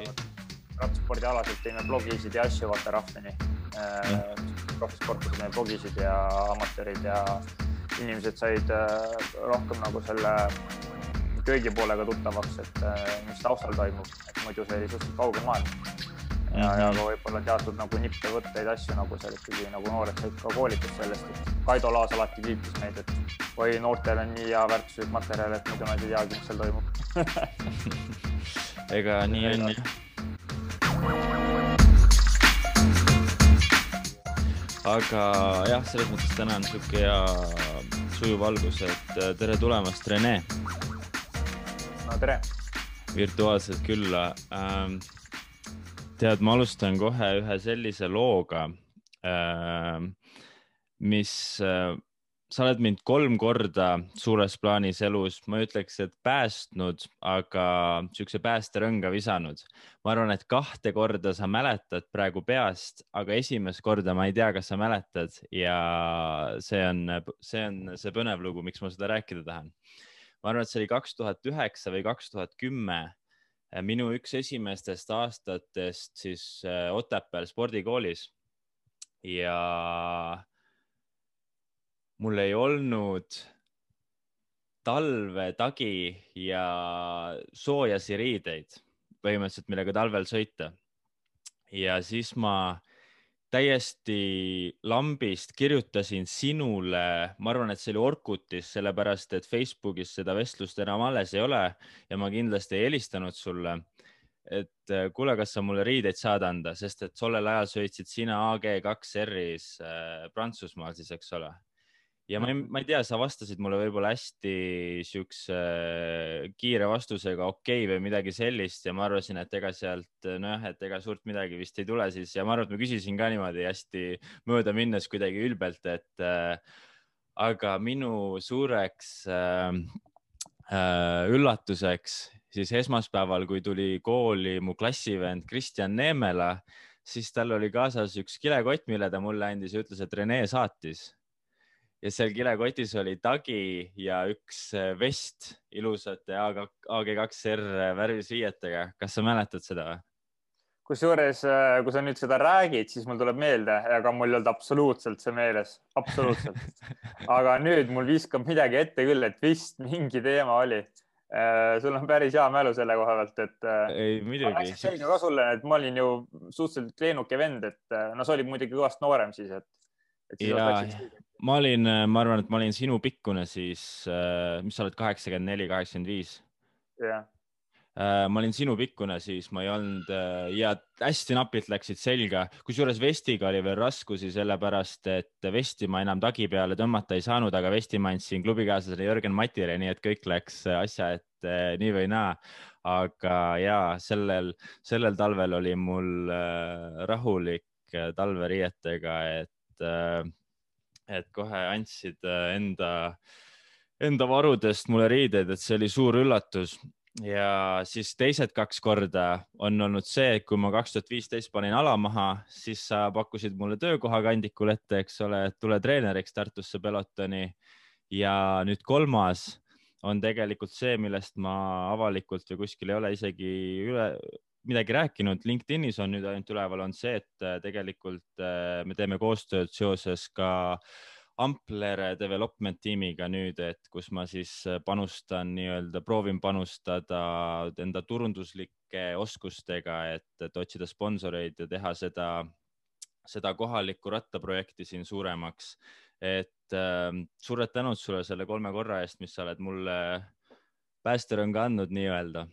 et rattaspordialaselt teeme blogisid ja asju, vaata Rahveni mm.. profisportlased teeme blogisid ja amatöörid ja inimesed said rohkem nagu selle köögi poolega tuttavaks, et mis taustal toimub, et muidu see oli suhteliselt kauge maailm ja ja ka võib-olla teatud nagu nippe võtteid, asju nagu seal ikkagi nagu noored said ka koolitust sellest, et Kaido Laas alati kiitis meid, et oi, noortel on nii hea väärtuslik materjal, et muidu nad ei teagi, mis seal toimub ega nii on jah. aga jah, selles mõttes täna on niisugune hea sujuv algus, et äh, tere tulemast, Rene. no tere. virtuaalselt külla ähm, tead, ma alustan kohe ühe sellise looga, äh, mis, äh, sa oled mind kolm korda suures plaanis elus, ma ütleks, et päästnud, aga siukse päästerõnga visanud. ma arvan, et kahte korda sa mäletad praegu peast, aga esimest korda ma ei tea, kas sa mäletad ja see on, see on see põnev lugu, miks ma seda rääkida tahan. ma arvan, et see oli kaks tuhat üheksa või kaks tuhat kümme minu üks esimestest aastatest siis äh, Otepääl spordikoolis ja mul ei olnud talvetagi ja soojasi riideid põhimõtteliselt, millega talvel sõita. ja siis ma täiesti lambist kirjutasin sinule, ma arvan, et see oli Orkutis, sellepärast et Facebookis seda vestlust enam alles ei ole ja ma kindlasti ei helistanud sulle. et äh, kuule, kas sa mulle riideid saad anda, sest et tollel ajal sõitsid sina AG2R-is äh, Prantsusmaal siis, eks ole ja ma ei, ma ei tea, sa vastasid mulle võib-olla hästi siukse äh, kiire vastusega okei okay või midagi sellist ja ma arvasin, et ega sealt nojah, et ega suurt midagi vist ei tule siis. Ja ma arvan, et ma küsisin ka niimoodi hästi mööda minnes kuidagi ülbelt, et äh, aga minu suureks äh, äh, üllatuseks siis esmaspäeval, kui tuli kooli mu klassivend Kristjan Neemela, siis tal oli kaasas üks kilekott, mille ta mulle andis ja ütles, et Rene saatis ja seal kilekotis oli tagi ja üks äh, vest ilusate AG2R värvis riietega. kas sa mäletad seda või? kusjuures, äh, kui sa nüüd seda räägid, siis mul tuleb meelde, aga mul ei olnud absoluutselt see meeles, absoluutselt. aga nüüd mul viskab midagi ette küll, et vist mingi teema oli. Äh, sul on päris hea mälu selle koha pealt, et. ei, muidugi. rääkisin ka sulle, et ma olin ju suhteliselt leenuke vend, et no sa olid muidugi kõvasti noorem siis, et ja ma olin, ma arvan, et ma olin sinu pikkune siis, äh, mis sa oled, kaheksakümmend neli, kaheksakümmend viis. jah äh, ma olin sinu pikkune siis, ma ei olnud äh, ja hästi napilt läksid selga, kusjuures vestiga oli veel raskusi, sellepärast et vesti ma enam tagi peale tõmmata ei saanud, aga vesti ma andsin klubikaaslasele Jörgen Matile, nii et kõik läks asja ette nii või naa. aga ja sellel, sellel talvel oli mul rahulik talveriietega, et et, kohe andsid äh, enda, enda varudest mulle riideid, et see oli suur üllatus ja siis teised kaks korda on olnud see, et kui ma kaks tuhat viisteist panin ala maha, siis sa pakkusid mulle töökoha kandikul ette, eks ole, et tule treeneriks Tartusse pelotoni. ja nüüd kolmas on tegelikult see, millest ma avalikult või kuskil ei ole isegi üle, midagi rääkinud, LinkedInis on nüüd ainult üleval, on see, et äh, tegelikult äh, me teeme koostööd seoses ka Ampler development tiimiga nüüd, et kus ma siis äh, panustan nii-öelda, proovin panustada enda turunduslike oskustega, et, et otsida sponsoreid ja teha seda, seda kohalikku rattaprojekti siin suuremaks. et äh, suured tänud sulle selle kolme korra eest, mis sa oled mulle päästerõnga andnud nii-öelda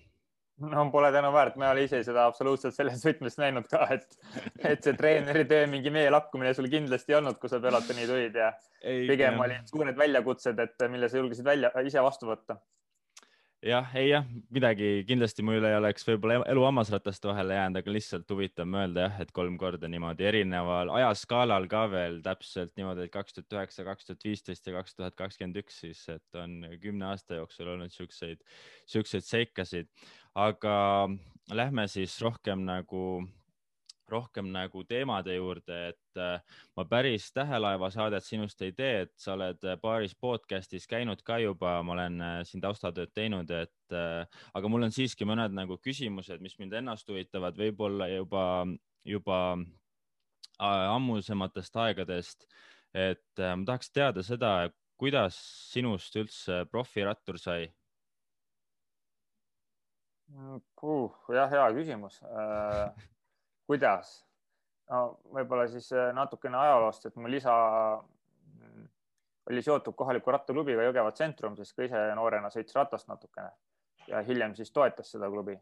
no pole tänu väärt, ma ei ole ise seda absoluutselt selles võtmes näinud ka, et, et see treeneri töö mingi meelakkumine sul kindlasti ei olnud, kui sa pelotoni tulid ja ei, pigem olid suured väljakutsed, et mille sa julgesid välja ise vastu võtta jah, ei jah, midagi kindlasti mul ei oleks võib-olla elu hammasratast vahele jäänud, aga lihtsalt huvitav mõelda jah, et kolm korda niimoodi erineval ajaskaalal ka veel täpselt niimoodi, et kaks tuhat üheksa, kaks tuhat viisteist ja kaks tuhat kakskümmend üks siis, et on kümne aasta jooksul olnud siukseid, siukseid seikasid. Aga lähme siis rohkem nagu rohkem nagu teemade juurde, et äh, ma päris Tähelaeva saadet sinust ei tee, et sa oled paaris podcast'is käinud ka juba, ma olen äh, siin taustatööd teinud, et äh, aga mul on siiski mõned nagu küsimused, mis mind ennast huvitavad, võib-olla juba, juba ammusematest aegadest. et ma tahaks teada seda, kuidas sinust üldse profirattur sai uh,? jah, hea küsimus kuidas? no võib-olla siis äh, natukene ajaloost, et mul isa mm, oli seotud kohaliku rattaklubiga Jõgeva tsentrum, sest ka ise noorena sõitis ratast natukene ja hiljem siis toetas seda klubi.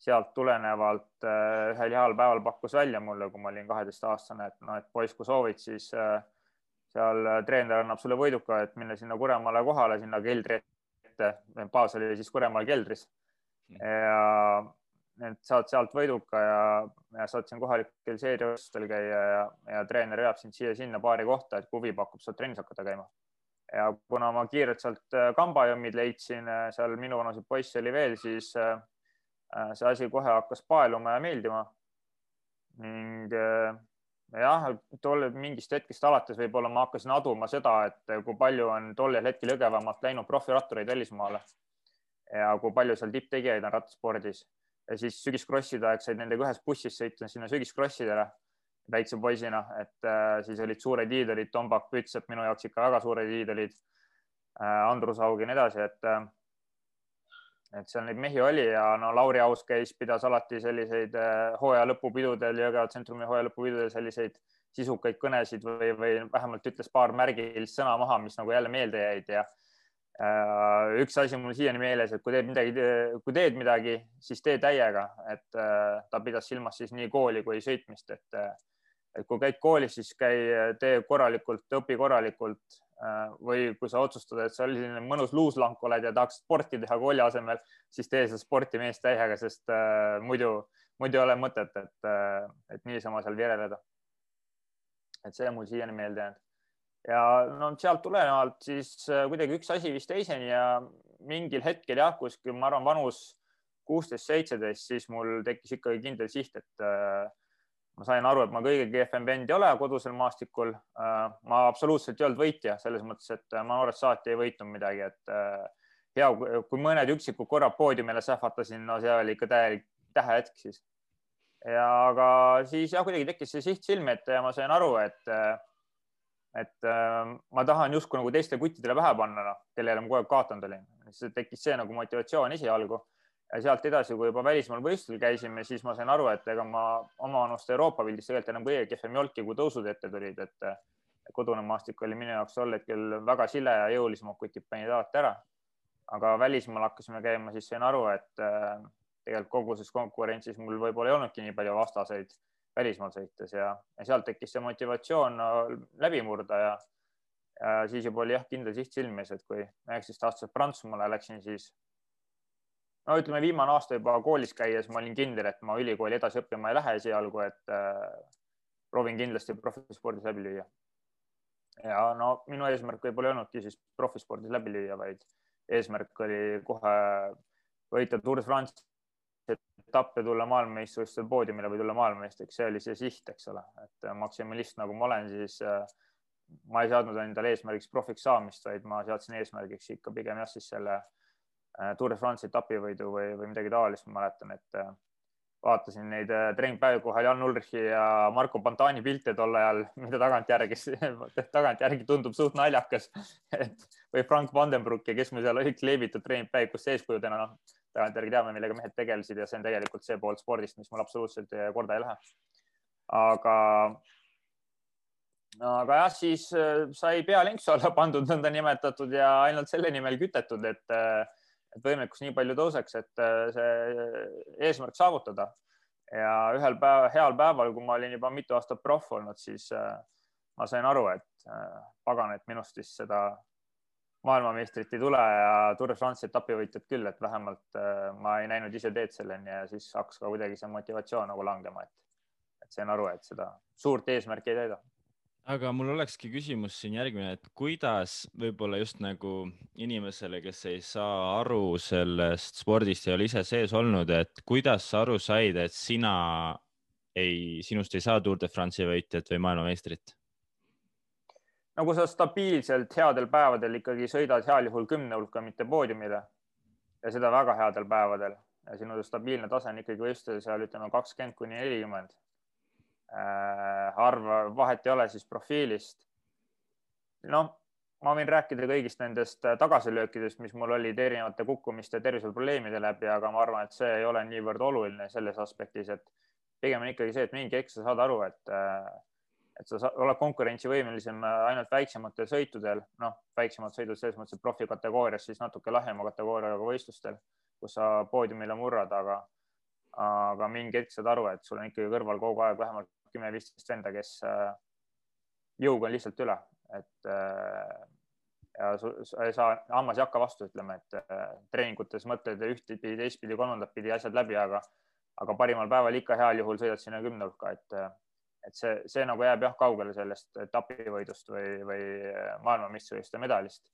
sealt tulenevalt äh, ühel heal päeval pakkus välja mulle, kui ma olin kaheteistaastane, et noh, et poiss, kui soovid, siis seal treener annab sulle võiduka, et minna sinna Kuremaale kohale, sinna keldri ette. baas oli siis Kuremaal keldris ja et saad sealt võiduka ja, ja saad siin kohalikel seeriaastustel käia ja, ja treener veab sind siia-sinna paari kohta, et kui huvi pakub, saad trennis hakata käima. ja kuna ma kiirelt sealt äh, kambajõmmid leidsin, äh, seal minuvanuseid poisse oli veel, siis äh, see asi kohe hakkas paeluma ja meeldima. ning jah, tol mingist hetkest alates võib-olla ma hakkasin aduma seda, et kui palju on tollel hetkel Jõgevamaalt läinud profirattureid välismaale ja kui palju seal tipptegijaid on rattaspordis ja siis sügiscrosside aeg said nendega ühes bussis sõita sinna sügiscrossidele väikse poisina, et äh, siis olid suured iidolid, Tombak, Pütsepp, minu jaoks ikka väga suured iidolid äh,. Andrus Haug ja nii edasi, et äh,, et seal neid mehi oli ja no Lauri Aus käis, pidas alati selliseid äh, hooaja lõpupidudel, Jõgeva tsentrumi hooaja lõpupidudel selliseid sisukaid kõnesid või, või vähemalt ütles paar märgilist sõna maha, mis nagu jälle meelde jäid ja üks asi mul siiani meeles, et kui teed midagi, kui teed midagi, siis tee täiega, et äh, ta pidas silmas siis nii kooli kui sõitmist, et, äh, et kui käid koolis, siis käi, tee korralikult, õpi korralikult või kui sa otsustad, et sa selline mõnus luuslank oled ja tahaks sporti teha kooli asemel, siis tee seda sporti meest täiega, sest muidu, muidu ei ole mõtet, et, et niisama seal vireleda. et see on mul siiani meelde jäänud ja no sealt tulenevalt siis äh, kuidagi üks asi viis teiseni ja mingil hetkel jah, kuskil ma arvan, vanus kuusteist, seitseteist, siis mul tekkis ikkagi kindel siht, et äh, ma sain aru, et ma kõige kehvem vend ei ole kodusel maastikul äh,. ma absoluutselt ei olnud võitja selles mõttes, et ma noorest saati ei võitnud midagi, et hea, kui mõned üksikud korrad poodiumile sähvatasin, no see oli ikka täielik tähehetk siis. ja aga siis jah, kuidagi tekkis see siht silme ette ja ma sain aru, et et äh, ma tahan justkui nagu teistele kuttidele pähe panna, noh, kellele ma kogu aeg kaotanud olin. siis tekkis see nagu motivatsioon esialgu ja sealt edasi, kui juba välismaal võistlusel käisime, siis ma sain aru, et ega ma oma vanust Euroopa pildis tegelikult enam kõige kehvem ei olnudki, kui tõusud ette tulid, et kodune maastik oli minu jaoks tol hetkel väga sile ja jõulisemad kutid panid alati ära. aga välismaal hakkasime käima, siis sain aru, et äh, tegelikult kogu selles konkurentsis mul võib-olla ei olnudki nii palju vastaseid välismaal sõites ja, ja sealt tekkis see motivatsioon läbi murda ja, ja siis juba oli jah, kindel siht silmis, et kui üheksateist aastaselt Prantsusmaale läksin, siis no ütleme, viimane aasta juba koolis käies ma olin kindel, et ma ülikooli edasi õppima ei lähe esialgu, et äh, proovin kindlasti profispordis läbi lüüa. ja no minu eesmärk võib-olla ei olnudki siis profispordis läbi lüüa, vaid eesmärk oli kohe võita Tour de France etappe tulla maailmameistrivõistlusel poodiumile või tulla maailmameistriks, see oli see siht, eks ole, et äh, maksimalist nagu ma olen, siis äh, ma ei seadnud endale eesmärgiks profiks saamist, vaid ma seadsin eesmärgiks ikka pigem jah, siis selle äh, Tour de France etapivõidu või, või midagi taolist, ma mäletan, et vaatasin neid treeningpäevi kohal Jan Ulrichi ja Marko Pantani pilte tol ajal, mida tagantjärgi, tagantjärgi tundub suht naljakas. et või Frank Vandenbruck ja kes mul seal olid kleebitud treeningpäev, kus eeskujudena, noh tagantjärgi teame, millega mehed tegelesid ja see on tegelikult see pool spordist, mis mul absoluutselt korda ei lähe. aga, aga jah, siis äh, sai pea linksu alla pandud nõndanimetatud ja ainult selle nimel kütetud, et, äh, et võimekus nii palju tõuseks, et see eesmärk saavutada. ja ühel päeval, heal päeval, kui ma olin juba mitu aastat proff olnud, siis ma sain aru, et pagan, et minust vist seda maailmameistrit ei tule ja Tour de France etapivõitjad küll, et vähemalt äh, ma ei näinud ise teed selleni ja siis hakkas ka kuidagi see motivatsioon nagu langema, et, et sain aru, et seda suurt eesmärki ei täida. aga mul olekski küsimus siin järgmine, et kuidas võib-olla just nagu inimesele, kes ei saa aru sellest spordist, ei ole ise sees olnud, et kuidas sa aru said, et sina ei, sinust ei saa Tour de France'i võitjat või maailmameistrit? No kui sa stabiilselt headel päevadel ikkagi sõidad heal juhul kümne hulka, mitte poodiumile ja seda väga headel päevadel ja sinu stabiilne tase on ikkagi võistlusel seal ütleme kakskümmend kuni nelikümmend. Äh, harva vahet ei ole siis profiilist. noh, ma võin rääkida kõigist nendest tagasilöökidest, mis mul olid erinevate kukkumiste terviseprobleemide läbi, aga ma arvan, et see ei ole niivõrd oluline selles aspektis, et pigem on ikkagi see, et mingi hetk sa saad aru, et et sa oled konkurentsivõimelisem ainult väiksematel sõitudel, noh, väiksemad sõidud selles mõttes, et profikategoorias siis natuke lahjema kategooriaga võistlustel, kus sa poodiumile murrad, aga, aga mingi hetk saad aru, et sul on ikkagi kõrval kogu aeg vähemalt kümme-viisteist venda, kes jõuga on lihtsalt üle, et ja sa ei saa, hammas ei hakka vastu, ütleme, et treeningutes mõtled ühtpidi, teistpidi, kolmandat pidi asjad läbi, aga, aga parimal päeval ikka heal juhul sõidad sinna kümne hulka, et et see, see nagu jääb jah kaugele sellest etapivõidust või, või maailmameistrivõistluste medalist.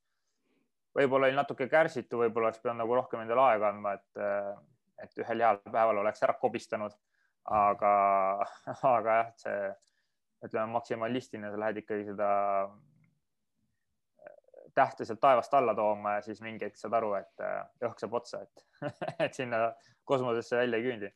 võib-olla oli natuke kärsitu, võib-olla oleks pidanud nagu rohkem endale aega andma, et, et ühel heal päeval oleks ära kobistanud. aga, aga jah, see ütleme maksimalistina sa lähed ikkagi seda tähte sealt taevast alla tooma ja siis mingi hetk saad aru, et õhk saab otsa, et, et sinna kosmosesse välja ei küündi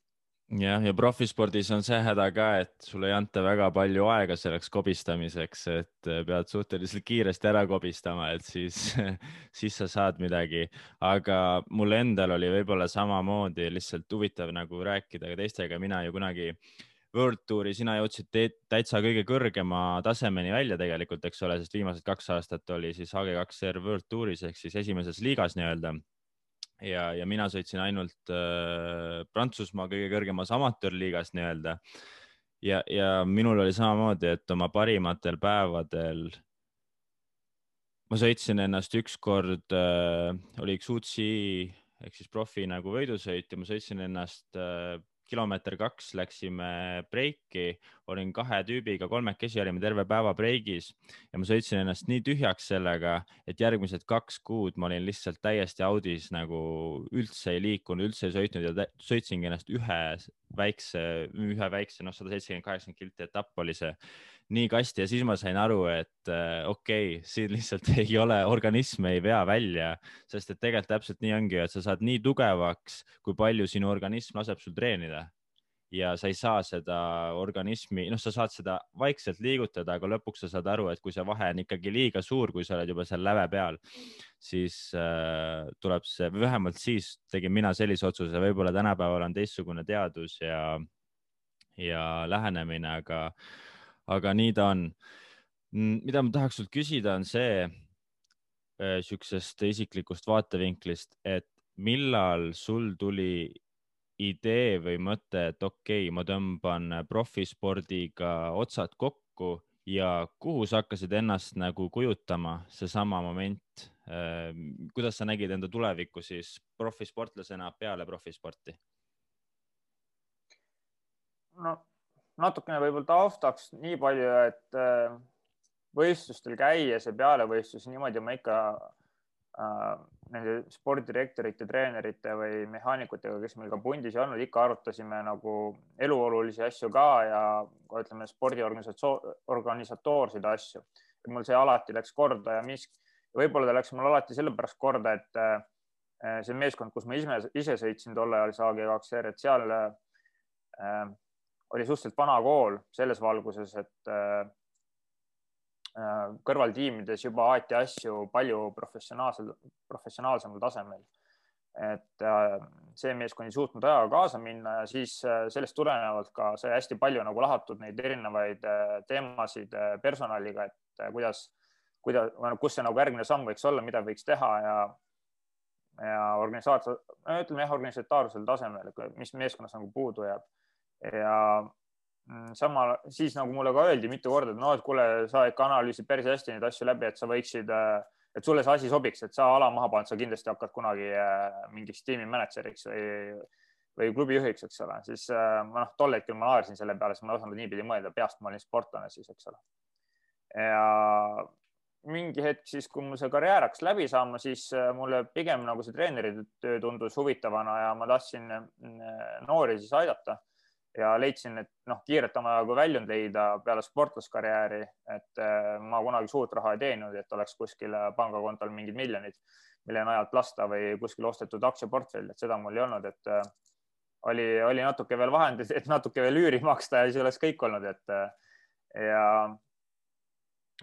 jah, ja profispordis on see häda ka, et sulle ei anta väga palju aega selleks kobistamiseks, et äh, pead suhteliselt kiiresti ära kobistama, et siis, siis sa saad midagi. aga mul endal oli võib-olla samamoodi lihtsalt huvitav nagu rääkida ka teistega, mina ju kunagi World Touri, sina jõudsid täitsa kõige kõrgema tasemeni välja tegelikult, eks ole, sest viimased kaks aastat oli siis AG2R World Touris ehk siis esimeses liigas nii-öelda ja, ja mina sõitsin ainult äh, Prantsusmaa kõige kõrgemas amatöörliigas nii-öelda. ja, ja minul oli samamoodi, et oma parimatel päevadel ma sõitsin ennast ükskord äh,, oli üks UCI ehk siis profi nagu võidusõit ja ma sõitsin ennast äh, kilomeeter kaks läksime breiki, olin kahe tüübiga, kolmekesi olime terve päeva breigis ja ma sõitsin ennast nii tühjaks sellega, et järgmised kaks kuud ma olin lihtsalt täiesti audis nagu üldse ei liikunud, üldse ei sõitnud ja sõitsingi ennast ühe väikse, ühe väikse, noh, sada seitsekümmend, kaheksakümmend kilti etapp oli see nii kasti ja siis ma sain aru, et äh, okei okay,, siin lihtsalt ei ole, organism ei vea välja, sest et tegelikult täpselt nii ongi, et sa saad nii tugevaks, kui palju sinu organism laseb sul treenida. Ja sa ei saa seda organismi, noh, sa saad seda vaikselt liigutada, aga lõpuks sa saad aru, et kui see vahe on ikkagi liiga suur, kui sa oled juba seal läve peal, siis äh, tuleb see, või vähemalt siis tegin mina sellise otsuse, võib-olla tänapäeval on teistsugune teadus ja, ja lähenemine, aga aga nii ta on. Mm, mida ma tahaks sult küsida, on see äh, siuksest isiklikust vaatevinklist, et millal sul tuli idee või mõte, et okei okay,, ma tõmban profispordiga otsad kokku ja kuhu sa hakkasid ennast nagu kujutama, seesama moment. Äh, kuidas sa nägid enda tulevikku siis profisportlasena peale profisporti? no natukene võib-olla taustaks nii palju, et äh, võistlustel käies ja peale võistlusi niimoodi ma ikka äh, nende spordidirektorite, treenerite või mehaanikutega, kes meil ka pundis ei olnud, ikka arutasime nagu eluolulisi asju ka ja ütleme, spordiorganisatoorseid asju. mul see alati läks korda ja mis, võib-olla ta läks mul alati sellepärast korda, et äh, see meeskond, kus ma ise, ise sõitsin tol ajal, see AG2R, et seal äh, oli suhteliselt vana kool selles valguses, et äh, äh, kõrvaltiimides juba aeti asju palju professionaalsel, professionaalsemal tasemel. et äh, see meeskond ei suutnud ajaga kaasa minna ja siis sellest tulenevalt ka sai hästi palju nagu lahatud neid erinevaid teemasid personaliga, et kuidas, kuidas, kus see nagu järgmine samm võiks olla, mida võiks teha ja ja organisaator, ütleme jah, organisatoorsel tasemel, mis meeskonnas nagu puudu jääb ja mm, sama siis nagu mulle ka öeldi mitu korda, et noh, et kuule, sa ikka analüüsid päris hästi neid asju läbi, et sa võiksid, äh, et sulle see asi sobiks, et sa ala maha paned, sa kindlasti hakkad kunagi äh, mingiks tiimimänedžeriks või, või klubijuhiks, eks ole, siis äh, ma noh, tol hetkel ma naersin selle peale, sest ma ei osanud niipidi mõelda, peast ma olin sportlane siis, eks ole. ja mingi hetk siis, kui mul see karjäär hakkas läbi saama, siis mulle pigem nagu see treeneri töö tundus huvitavana ja ma tahtsin noori siis aidata ja leidsin, et noh, kiirelt ka väljund leida peale sportlaskarjääri, et ma kunagi suurt raha ei teeninud, et oleks kuskil pangakontol mingid miljonid, mille najalt lasta või kuskil ostetud aktsiaportfell, et seda mul ei olnud, et oli, oli natuke veel vahendeid, et natuke veel üüri maksta ja siis oleks kõik olnud, et ja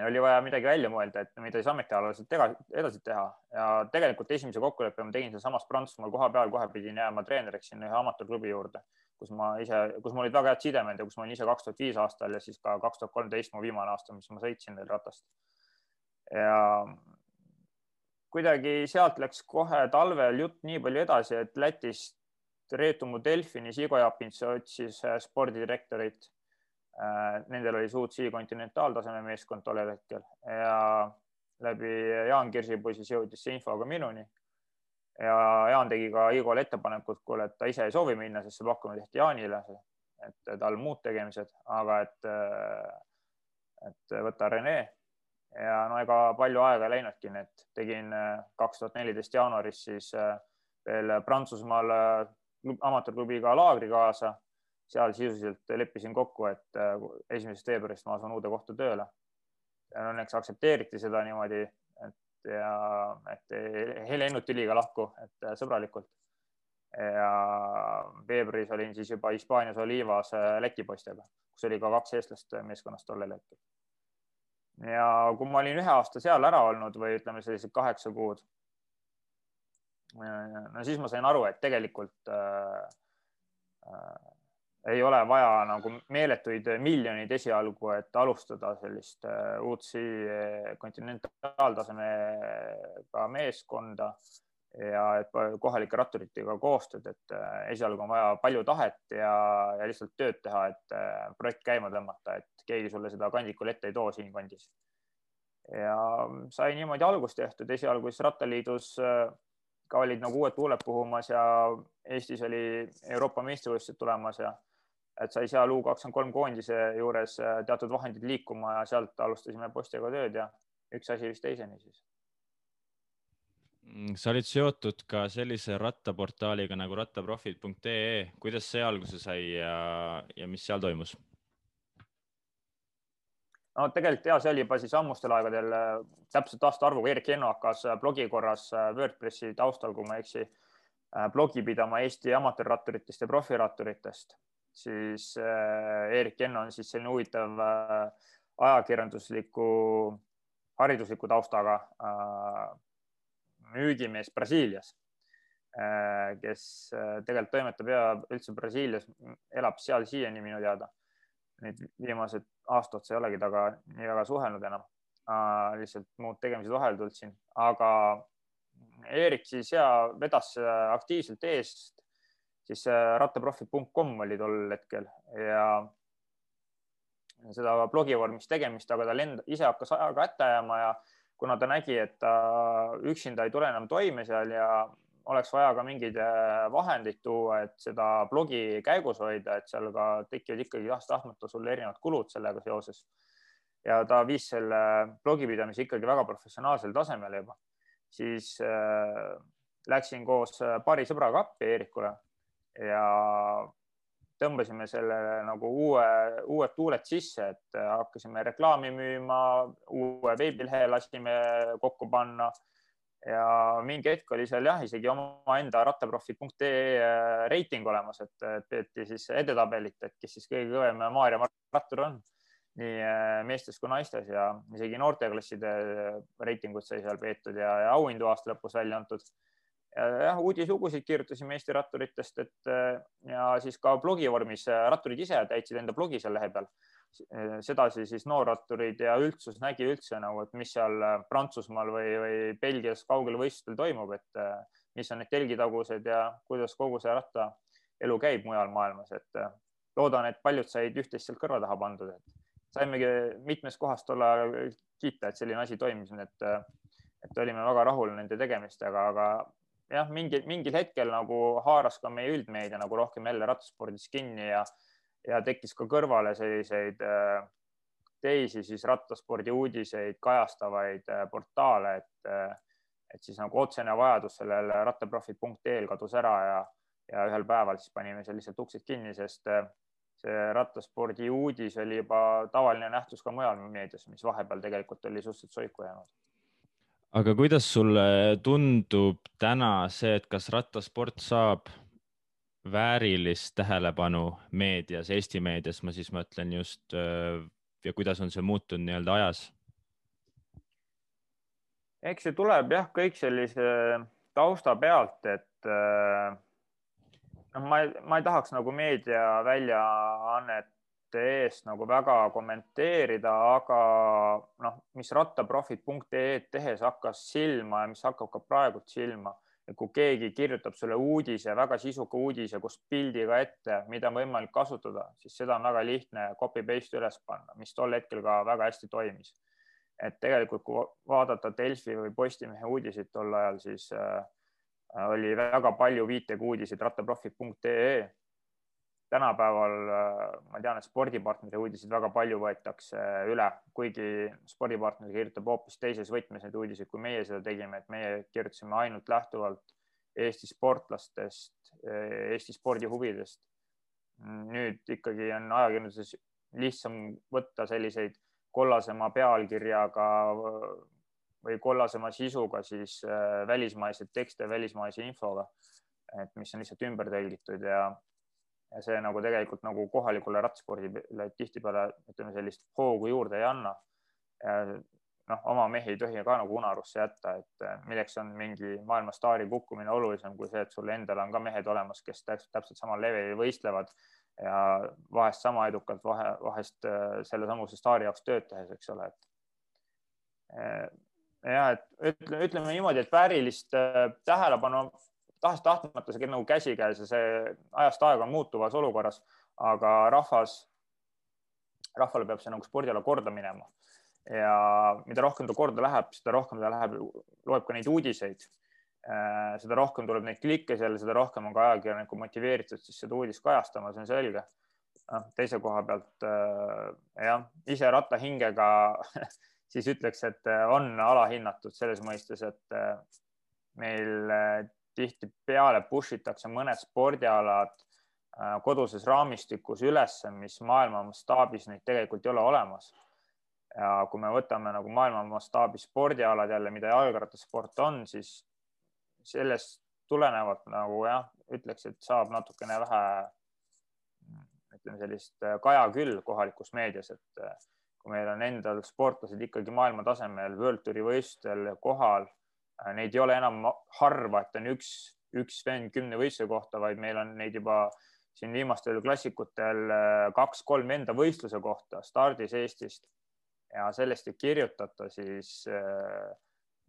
oli vaja midagi välja mõelda, et mida siis ametialaselt edasi teha ja tegelikult esimese kokkuleppe ma tegin sealsamas Prantsusmaal koha peal, kohe pidin jääma treeneriks sinna ühe amatöörklubi juurde, kus ma ise, kus mul olid väga head sidemed ja kus ma olin ise kaks tuhat viis aastal ja siis ka kaks tuhat kolmteist mu viimane aasta, mis ma sõitsin veel ratast. ja kuidagi sealt läks kohe talvel jutt nii palju edasi, et Lätist Reetu mu Delfinis Igo Japins otsis spordidirektorit Äh, nendel oli suut C kontinentaaltaseme meeskond tollel hetkel ja läbi Jaan Kirsipoisi siis jõudis see info ka minuni. ja Jaan tegi ka Igole ettepaneku, et kuule, et ta ise ei soovi minna, sest see pakkumine tehti Jaanile, et tal muud tegemised, aga et, et võta Rene ja no ega palju aega ei läinudki, nii et tegin kaks tuhat neliteist jaanuaris siis veel Prantsusmaal amatöörklubiga laagri kaasa seal sisuliselt leppisin kokku, et äh, esimesest veebruarist ma asun uude kohta tööle. Õnneks aktsepteeriti seda niimoodi, et ja et ei läinud tüliga lahku, et äh, sõbralikult. ja veebruaris olin siis juba Hispaanias Olivas äh, Läti poistega, kus oli ka kaks eestlast meeskonnas tollel hetkel. ja kui ma olin ühe aasta seal ära olnud või ütleme sellised kaheksa kuud, no siis ma sain aru, et tegelikult äh, äh, ei ole vaja nagu meeletuid miljoneid esialgu, et alustada sellist äh, UCI kontinentaaltasemega meeskonda ja kohalike ratturitega koostööd, et äh, esialgu on vaja palju tahet ja, ja lihtsalt tööd teha, et äh, projekt käima tõmmata, et keegi sulle seda kandikul ette ei too siinkandis. ja sai niimoodi algust tehtud, esialgu siis Rattaliidus ka olid nagu uued tuuled puhumas ja Eestis oli Euroopa meistrivõistlused tulemas ja et sai seal U kakskümmend kolm koondise juures äh, teatud vahendid liikuma ja sealt alustasime poistega tööd ja üks asi vist teiseni siis. Mm, sa olid seotud ka sellise rattaportaaliga nagu rattaprofid.ee, kuidas see alguse sai ja, ja mis seal toimus? no tegelikult ja see oli juba siis ammustel aegadel, äh, täpselt aastaarvuga Erik Jenno hakkas äh, blogi korras WordPressi taustal, kui ma ei eksi, blogi pidama Eesti amatöörratturitest ja profiratturitest siis äh, Erik Jenno on siis selline huvitav äh, ajakirjandusliku, haridusliku taustaga äh, müügimees Brasiilias, kes tegelikult toimetab ja üldse Brasiilias, elab seal siiani minu teada. Nüüd viimased aastad sa ei olegi temaga nii väga suhelnud enam, lihtsalt muud tegemised vahele tulnud siin, aga Eerik siis ja vedas aktiivselt eest siis rattaprofi.com oli tol hetkel ja seda blogi vormis tegemist, aga tal enda, ise hakkas ajaga hätta jääma ja kuna ta nägi, et ta üksinda ei tule enam toime seal ja oleks vaja ka mingeid äh, vahendeid tuua, et seda blogi käigus hoida, et seal ka tekivad ikkagi tahes-tahtmata sul erinevad kulud sellega seoses. ja ta viis selle blogipidamise ikkagi väga professionaalsele tasemele juba, siis äh, läksin koos äh, paari sõbraga appi Eerikule ja tõmbasime selle nagu uue, uued tuuled sisse, et hakkasime reklaami müüma, uue veebilehe lasime kokku panna. Ja mingi hetk oli seal jah, isegi omaenda rattaprofid.ee reiting olemas, et peeti siis edetabelit, et kes siis kõige kõvem Maarja rattur on nii meestes kui naistes. Ja isegi noorteklasside reitingut sai seal peetud ja, ja auhindu aasta lõpus välja antud jah, uudislugusid kirjutasime Eesti ratturitest, et äh, ja siis ka blogi vormis äh, ratturid ise täitsid enda blogi seal lehe peal. Äh, sedasi siis noorratturid ja üldsus nägi üldse nagu, et mis seal Prantsusmaal või, või Belgias kaugel võistlustel toimub, et mis on need telgitagused ja kuidas kogu see rattaelu käib mujal maailmas, et loodan, et paljud said üht-teist sealt kõrva taha pandud, et saimegi mitmes kohas tol ajal kiita, et selline asi toimus, nii et, et olime väga rahul nende tegemistega, aga jah, mingil, mingil hetkel nagu haaras ka meie üldmeedia nagu rohkem jälle rattaspordis kinni ja, ja tekkis ka kõrvale selliseid äh, teisi siis rattaspordi uudiseid kajastavaid äh, portaale, et, äh, et siis nagu otsene vajadus sellel rattaprofid.ee-l kadus ära ja, ja ühel päeval siis panime seal lihtsalt uksed kinni, sest see rattaspordi uudis oli juba tavaline nähtus ka mujal meedias, mis vahepeal tegelikult oli suhteliselt soiku jäänud. Aga kuidas sulle tundub täna see, et kas rattasport saab väärilist tähelepanu meedias, Eesti meedias, ma siis mõtlen just ja kuidas on see muutunud nii-öelda ajas? eks see tuleb jah, kõik sellise tausta pealt, et noh, ma ma ei tahaks nagu meediaväljaannete eest nagu väga kommenteerida, aga noh, mis rattaprofid.ee tehes hakkas silma ja mis hakkab ka praegult silma et kui keegi kirjutab sulle uudise, väga sisuka uudise, kus pildiga ette, mida on võimalik kasutada, siis seda on väga lihtne copy paste üles panna, mis tol hetkel ka väga hästi toimis. et tegelikult, kui vaadata Delfi või Postimehe uudiseid tol ajal, siis äh, oli väga palju viitega uudiseid rattaprofi.ee tänapäeval äh, ma tean, et spordipartneri uudiseid väga palju võetakse üle, kuigi spordipartner kirjutab hoopis teises võtmes neid uudiseid, kui meie seda tegime, et meie kirjutasime ainult lähtuvalt Eesti sportlastest, äh, Eesti spordihuvidest. nüüd ikkagi on ajakirjanduses lihtsam võtta selliseid kollasema pealkirjaga või kollasema sisuga siis äh, välismaiseid tekste välismaise infoga, et mis on lihtsalt ümber tõlgitud ja ja see nagu tegelikult nagu kohalikule rattaspordile tihtipeale ütleme sellist hoogu juurde ei anna. noh, oma mehi ei tohi ka nagu unarusse jätta, et eh, milleks on mingi maailma staari kukkumine olulisem kui see, et sul endal on ka mehed olemas, kes täpselt, samal levelil võistlevad ja vahest sama edukalt, vahe, vahest eh, sellesamuse staari jaoks tööd tehes, eks ole, et eh, ja et ütleme, ütleme niimoodi, et väärilist tähelepanu tahes-tahtmata see käib nagu käsikäes ja see ajast aega on muutuvas olukorras, aga rahvas, rahvale peab see nagu spordiala korda minema. ja mida rohkem ta korda läheb, seda rohkem ta läheb, loeb ka neid uudiseid. Äh, seda rohkem tuleb neid klikke seal, seda rohkem on ka ajakirjaniku motiveeritud siis seda uudist kajastama, see on selge. noh, teise koha pealt äh, jah, ise rattahingega siis ütleks, et on alahinnatud selles mõistes, et äh, meil tihtipeale push itakse mõned spordialad äh, koduses raamistikus üles, mis maailma mastaabis neid tegelikult ei ole olemas. ja kui me võtame nagu maailma mastaabis spordialad jälle, mida jalgrattasport on, siis sellest tulenevalt nagu jah, ütleks, et saab natukene vähe ütleme sellist äh, kaja küll kohalikus meedias, et äh, kui meil on endal sportlased ikkagi maailma tasemel World Touri võistlustel kohal neid ei ole enam harva, et on üks, üks vend kümne võistluse kohta, vaid meil on neid juba siin viimastel klassikutel äh, kaks-kolm enda võistluse kohta stardis Eestist ja sellest ei kirjutata, siis äh,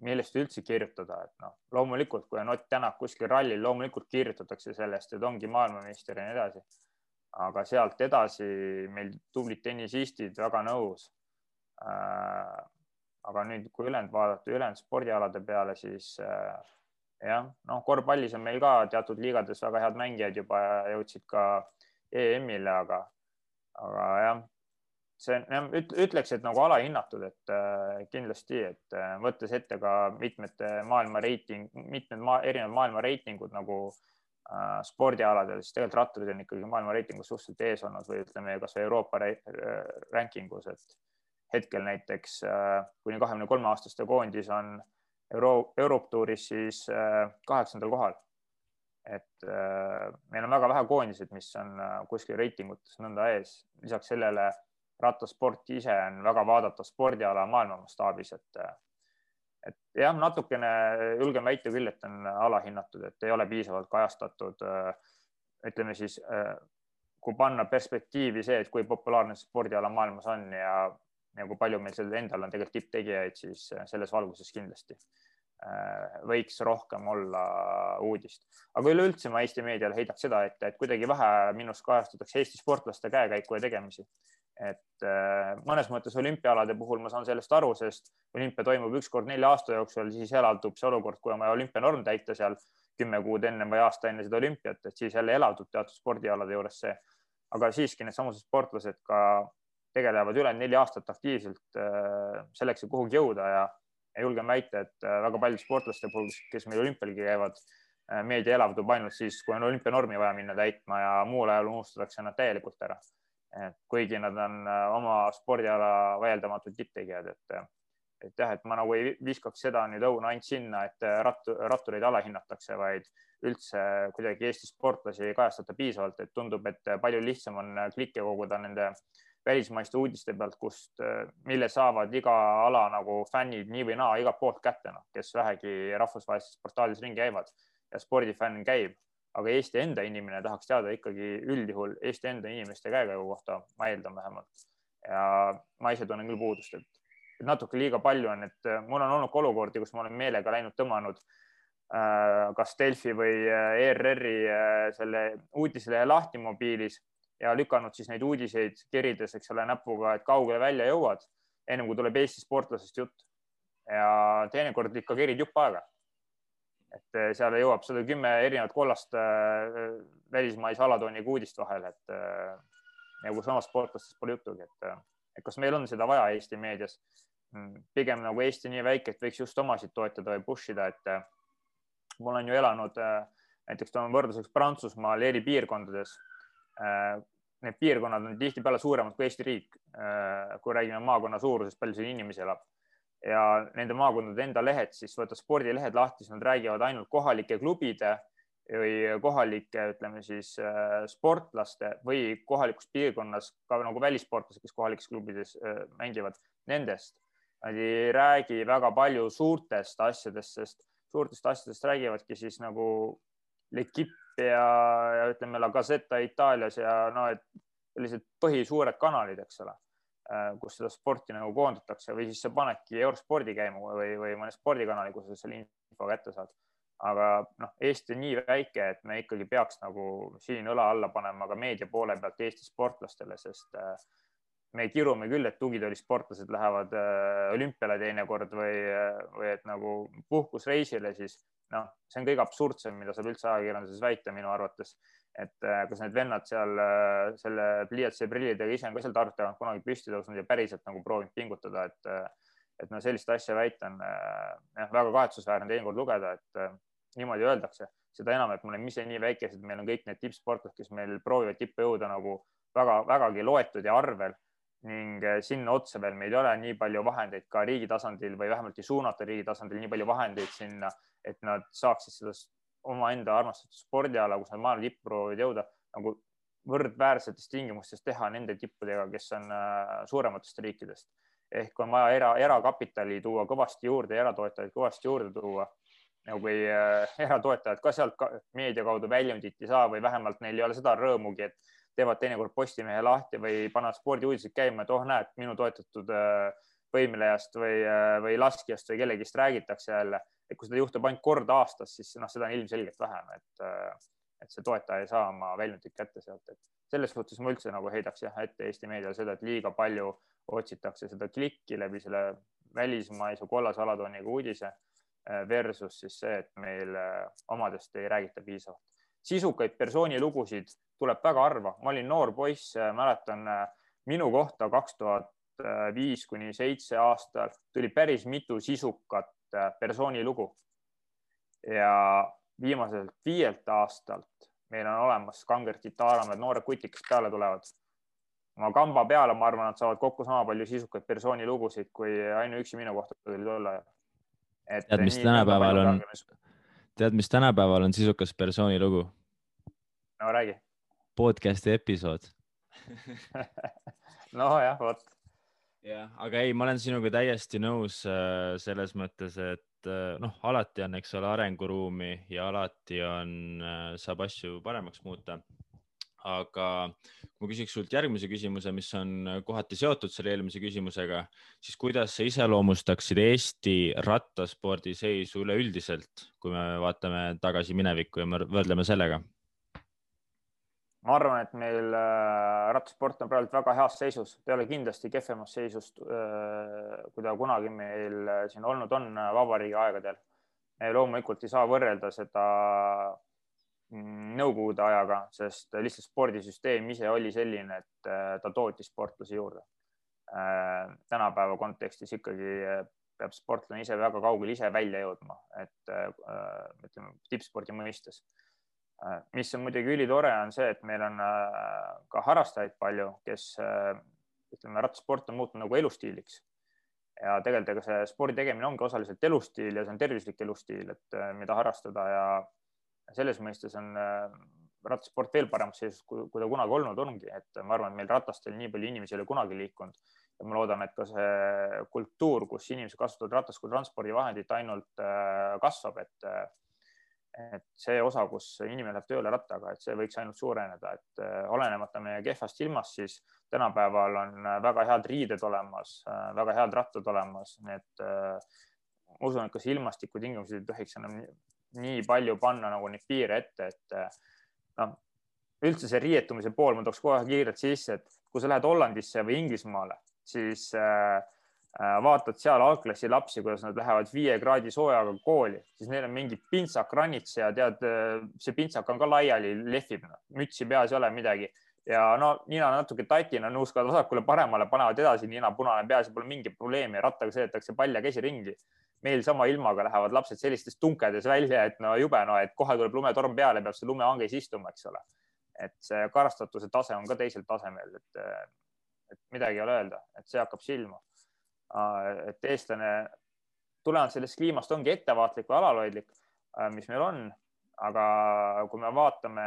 millest üldse kirjutada, et noh, loomulikult, kui on Ott Tänak kuskil rallil, loomulikult kirjutatakse sellest, et ongi maailmameister ja nii edasi. aga sealt edasi meil tublid tennisistid väga nõus aga nüüd, kui ülejäänud vaadata, ülejäänud spordialade peale, siis äh, jah, noh, korvpallis on meil ka teatud liigades väga head mängijad juba jõudsid ka EM-ile, aga, aga jah, see ütleks, et nagu alahinnatud, et äh, kindlasti, et äh, võttes ette ka mitmete maailma reiting, mitmed maa, erinevad maailma reitingud nagu äh, spordialadel, siis tegelikult ratturid on ikkagi maailma reitingus suhteliselt ees olnud või ütleme kasvõi Euroopa rankingus, et hetkel näiteks äh, kuni kahekümne kolme aastaste koondis on Euro, Europtuuris siis äh, kaheksandal kohal. et äh, meil on väga vähe koondiseid, mis on kuskil reitingutes nõnda ees. lisaks sellele rattasport ise on väga vaadatav spordiala maailma mastaabis, et et jah, natukene julgen väita küll, et on alahinnatud, et ei ole piisavalt kajastatud. ütleme siis, kui panna perspektiivi see, et kui populaarne spordiala maailmas on ja ja kui palju meil seal endal on tegelikult tipptegijaid, siis äh, selles valguses kindlasti äh, võiks rohkem olla uudist. aga üleüldse ma Eesti meediale heidaks seda ette, et kuidagi vähe minust kajastatakse Eesti sportlaste käekäiku ja tegemisi. et äh, mõnes mõttes olümpiaalade puhul ma saan sellest aru, sest olümpia toimub üks kord nelja aasta jooksul, siis elavdub see olukord, kui on vaja olümpianorm täita seal kümme kuud enne või aasta enne seda olümpiat, et siis jälle elavdub teatud spordialade juures see. aga siiski needsamused sportlased ka tegelevad ülejäänud neli aastat aktiivselt äh, selleks, et kuhugi jõuda ja, ja julgen väita, et äh, väga paljude sportlaste puhul, kes meil olümpialgi käivad, meedia elavdub ainult siis, kui on olümpianormi vaja minna täitma ja muul ajal unustatakse nad täielikult ära. kuigi nad on oma spordiala vaieldamatult tipptegijad, et et jah, et ma nagu ei viskaks seda nüüd õuna ainult sinna, et rattu, rattureid alahinnatakse, vaid üldse kuidagi Eesti sportlasi ei kajastata piisavalt, et tundub, et palju lihtsam on klikke koguda nende välismaiste uudiste pealt, kust, mille saavad iga ala nagu fännid nii või naa igalt poolt kätte, noh, kes vähegi rahvusvahelistes portaalides ringi käivad ja spordifänn käib. aga Eesti enda inimene tahaks teada ikkagi üldjuhul Eesti enda inimeste käekäigu kohta, ma eeldan vähemalt. ja ma ise tunnen küll puudust, et natuke liiga palju on, et äh, mul on olnud ka olukordi, kus ma olen meelega läinud tõmmanud äh, kas Delfi või äh, ERR-i selle uudislehe lahti mobiilis ja lükanud siis neid uudiseid kirides, eks ole, näpuga, et kaugele välja jõuad, ennem kui tuleb Eesti sportlasest jutt. ja teinekord ikka kerid jupp aega. et seal jõuab sada kümme erinevat kollast välismaise alatooniga uudist vahele, et nagu samast sportlastest pole juttugi, et, et kas meil on seda vaja Eesti meedias Mm, pigem nagu Eesti nii väike, et võiks just omasid toetada või push ida, et ma olen ju elanud näiteks toon võrdluseks Prantsusmaal eri piirkondades. Äh, need piirkonnad on tihtipeale suuremad kui Eesti riik, kui räägime maakonna suurusest, palju siin inimesi elab. Ja nende maakondade enda lehed, siis võta spordilehed lahti, siis nad räägivad ainult kohalike klubide või kohalike, ütleme siis sportlaste või kohalikus piirkonnas ka nagu välissportlased, kes kohalikes klubides mängivad, nendest Nad ei räägi väga palju suurtest asjadest, sest suurtest asjadest räägivadki siis nagu L'Equipe ja, ja ütleme La Gazzetta Itaalias ja no, et sellised põhisuured kanalid, eks ole, äh, kus seda sporti nagu koondatakse või siis sa panedki eurospordi käima või, või mõne spordikanali, kus sa selle info kätte saad. aga noh, Eesti on nii väike, et me ikkagi peaks nagu siin õla alla panema ka meedia poole pealt Eesti sportlastele, sest äh, me kirume küll, et tugitoolisportlased lähevad äh, olümpiale teinekord või, äh, või et nagu puhkusreisile, siis noh, see on kõige absurdsem, mida saab üldse ajakirjanduses väita minu arvates. et äh, kas need vennad seal selle pliiatsi ja prillidega ise on ka seal Tartu tagant kunagi püsti tõusnud ja päriselt nagu proovinud pingutada, et, et no sellist asja väita on jah, väga kahetsusväärne teinekord lugeda, et niimoodi öeldakse, seda enam, et me oleme ise nii väikesed, meil on kõik need tippsportlased, kes meil proovivad tippu jõuda nagu väga, vägagi loetud ja arvel ning eh, sinna otsa veel meil ei ole nii palju vahendeid ka riigi tasandil või vähemalt ei suunata riigi tasandil nii palju vahendeid sinna, et nad saaksid seda omaenda armastatud spordiala, kus nad maailma tippu proovivad jõuda nagu võrdväärsetes tingimustes teha nende tippudega, kes on eh, suurematest riikidest. ehk on vaja era, erakapitali tuua kõvasti juurde, eratoetajaid kõvasti juurde tuua nagu kui äh, eratoetajad ka sealt ka, meedia kaudu väljundit ei saa või vähemalt neil ei ole seda rõõmugi, et teevad teinekord Postimehe lahti või panevad spordiuudised käima, et oh, näed, minu toetatud äh, võimlejast või, äh, või laskjast või kellegist räägitakse jälle. et kui seda juhtub ainult kord aastas, siis noh, seda on ilmselgelt vähem, et, äh, et see toetaja ei saa oma väljundit kätte sealt, et selles suhtes ma üldse nagu heidaks jah ette Eesti meediale seda, et liiga palju otsitakse seda klikki läbi selle välismaise kollase alatooniga uudise versus siis see, et meil omadest ei räägita piisavalt. Sisukaid persoonilugusid tuleb väga harva, ma olin noor poiss, äh, mäletan äh, minu kohta kaks tuhat viis kuni seitse aastal tuli päris mitu sisukat äh, persoonilugu. ja viimaselt viielt aastalt meil on olemas Kangert Itaaramad, noored kutid, kes peale tulevad. oma kamba peale, ma arvan, nad saavad kokku sama palju sisukaid persoonilugusid, kui ainuüksi minu kohta tuli ajal. tead, mis tänapäeval on, tead, mis tänapäeval on sisukas persoonilugu? No räägi podcast'i episood nojah, vot. jah, aga ei, ma olen sinuga täiesti nõus äh, selles mõttes, et äh, noh, alati on, eks ole, arenguruumi ja alati on, äh, saab asju paremaks muuta. aga kui ma küsiks sult järgmise küsimuse, mis on kohati seotud selle eelmise küsimusega, siis kuidas sa iseloomustaksid Eesti rattaspordi seisu üleüldiselt, kui me vaatame tagasi minevikku ja võrdleme sellega? Ma arvan, et meil äh, rattasport on praegu väga heas seisus, ta ei ole kindlasti kehvemas seisust, äh, kui ta kunagi meil äh, siin olnud on vabariigi aegadel. loomulikult ei saa võrrelda seda mm, nõukogude ajaga, sest lihtsalt spordisüsteem ise oli selline, et ta tootis sportlasi juurde. tänapäeva kontekstis ikkagi peab sportlane ise väga kaugele ise välja jõudma, et ütleme tippspordi mõistes. Mis on muidugi ülitore, on see, et meil on ka harrastajaid palju, kes ütleme, rattasport on muutunud nagu elustiiliks. Ja tegelikult ega see spordi tegemine ongi osaliselt elustiil ja see on tervislik elustiil, et mida harrastada ja selles mõistes on rattasport veel paremas seisus, kui, ta kunagi olnud ongi, et ma arvan, et meil ratastel nii palju inimesi ei ole kunagi liikunud. Ja ma loodan, et ka see kultuur, kus inimesed kasutavad ratast kui transpordivahendit, ainult äh, kasvab, et äh, et see osa, kus inimene läheb tööle rattaga, et see võiks ainult suureneda, et äh, olenemata meie kehvast ilmast, siis tänapäeval on väga head riided olemas, väga head rattad olemas, nii et ma usun, et ka see ilmastikutingimused ei tohiks enam nii palju panna nagu neid piire ette, et noh, üldse see riietumise pool, ma tooks kohe kiirelt sisse, et kui sa lähed Hollandisse või Inglismaale, siis äh, äh, vaatad seal algklassi lapsi, kuidas nad lähevad viie kraadi soojaga kooli, siis neil on mingi pintsak rannits ja tead, äh, see pintsak on ka laiali, lehvib, mütsi peas ei ole midagi ja no nina natuke tatina nuuskavad vasakule-paremale, panevad edasi, nina punane peas ja pole mingit probleemi, rattaga sõidetakse pall ja käsi ringi meil sama ilmaga lähevad lapsed sellistes tunkedes välja, et no jube, no et kohe tuleb lumetorm peale, peab see lumehanges istuma, eks ole. et see karastatuse tase on ka teisel tasemel, et, et midagi ei ole öelda, et see hakkab silma. Et eestlane tulenevalt sellest kliimast ongi ettevaatlik või alalhoidlik, mis meil on, aga kui me vaatame,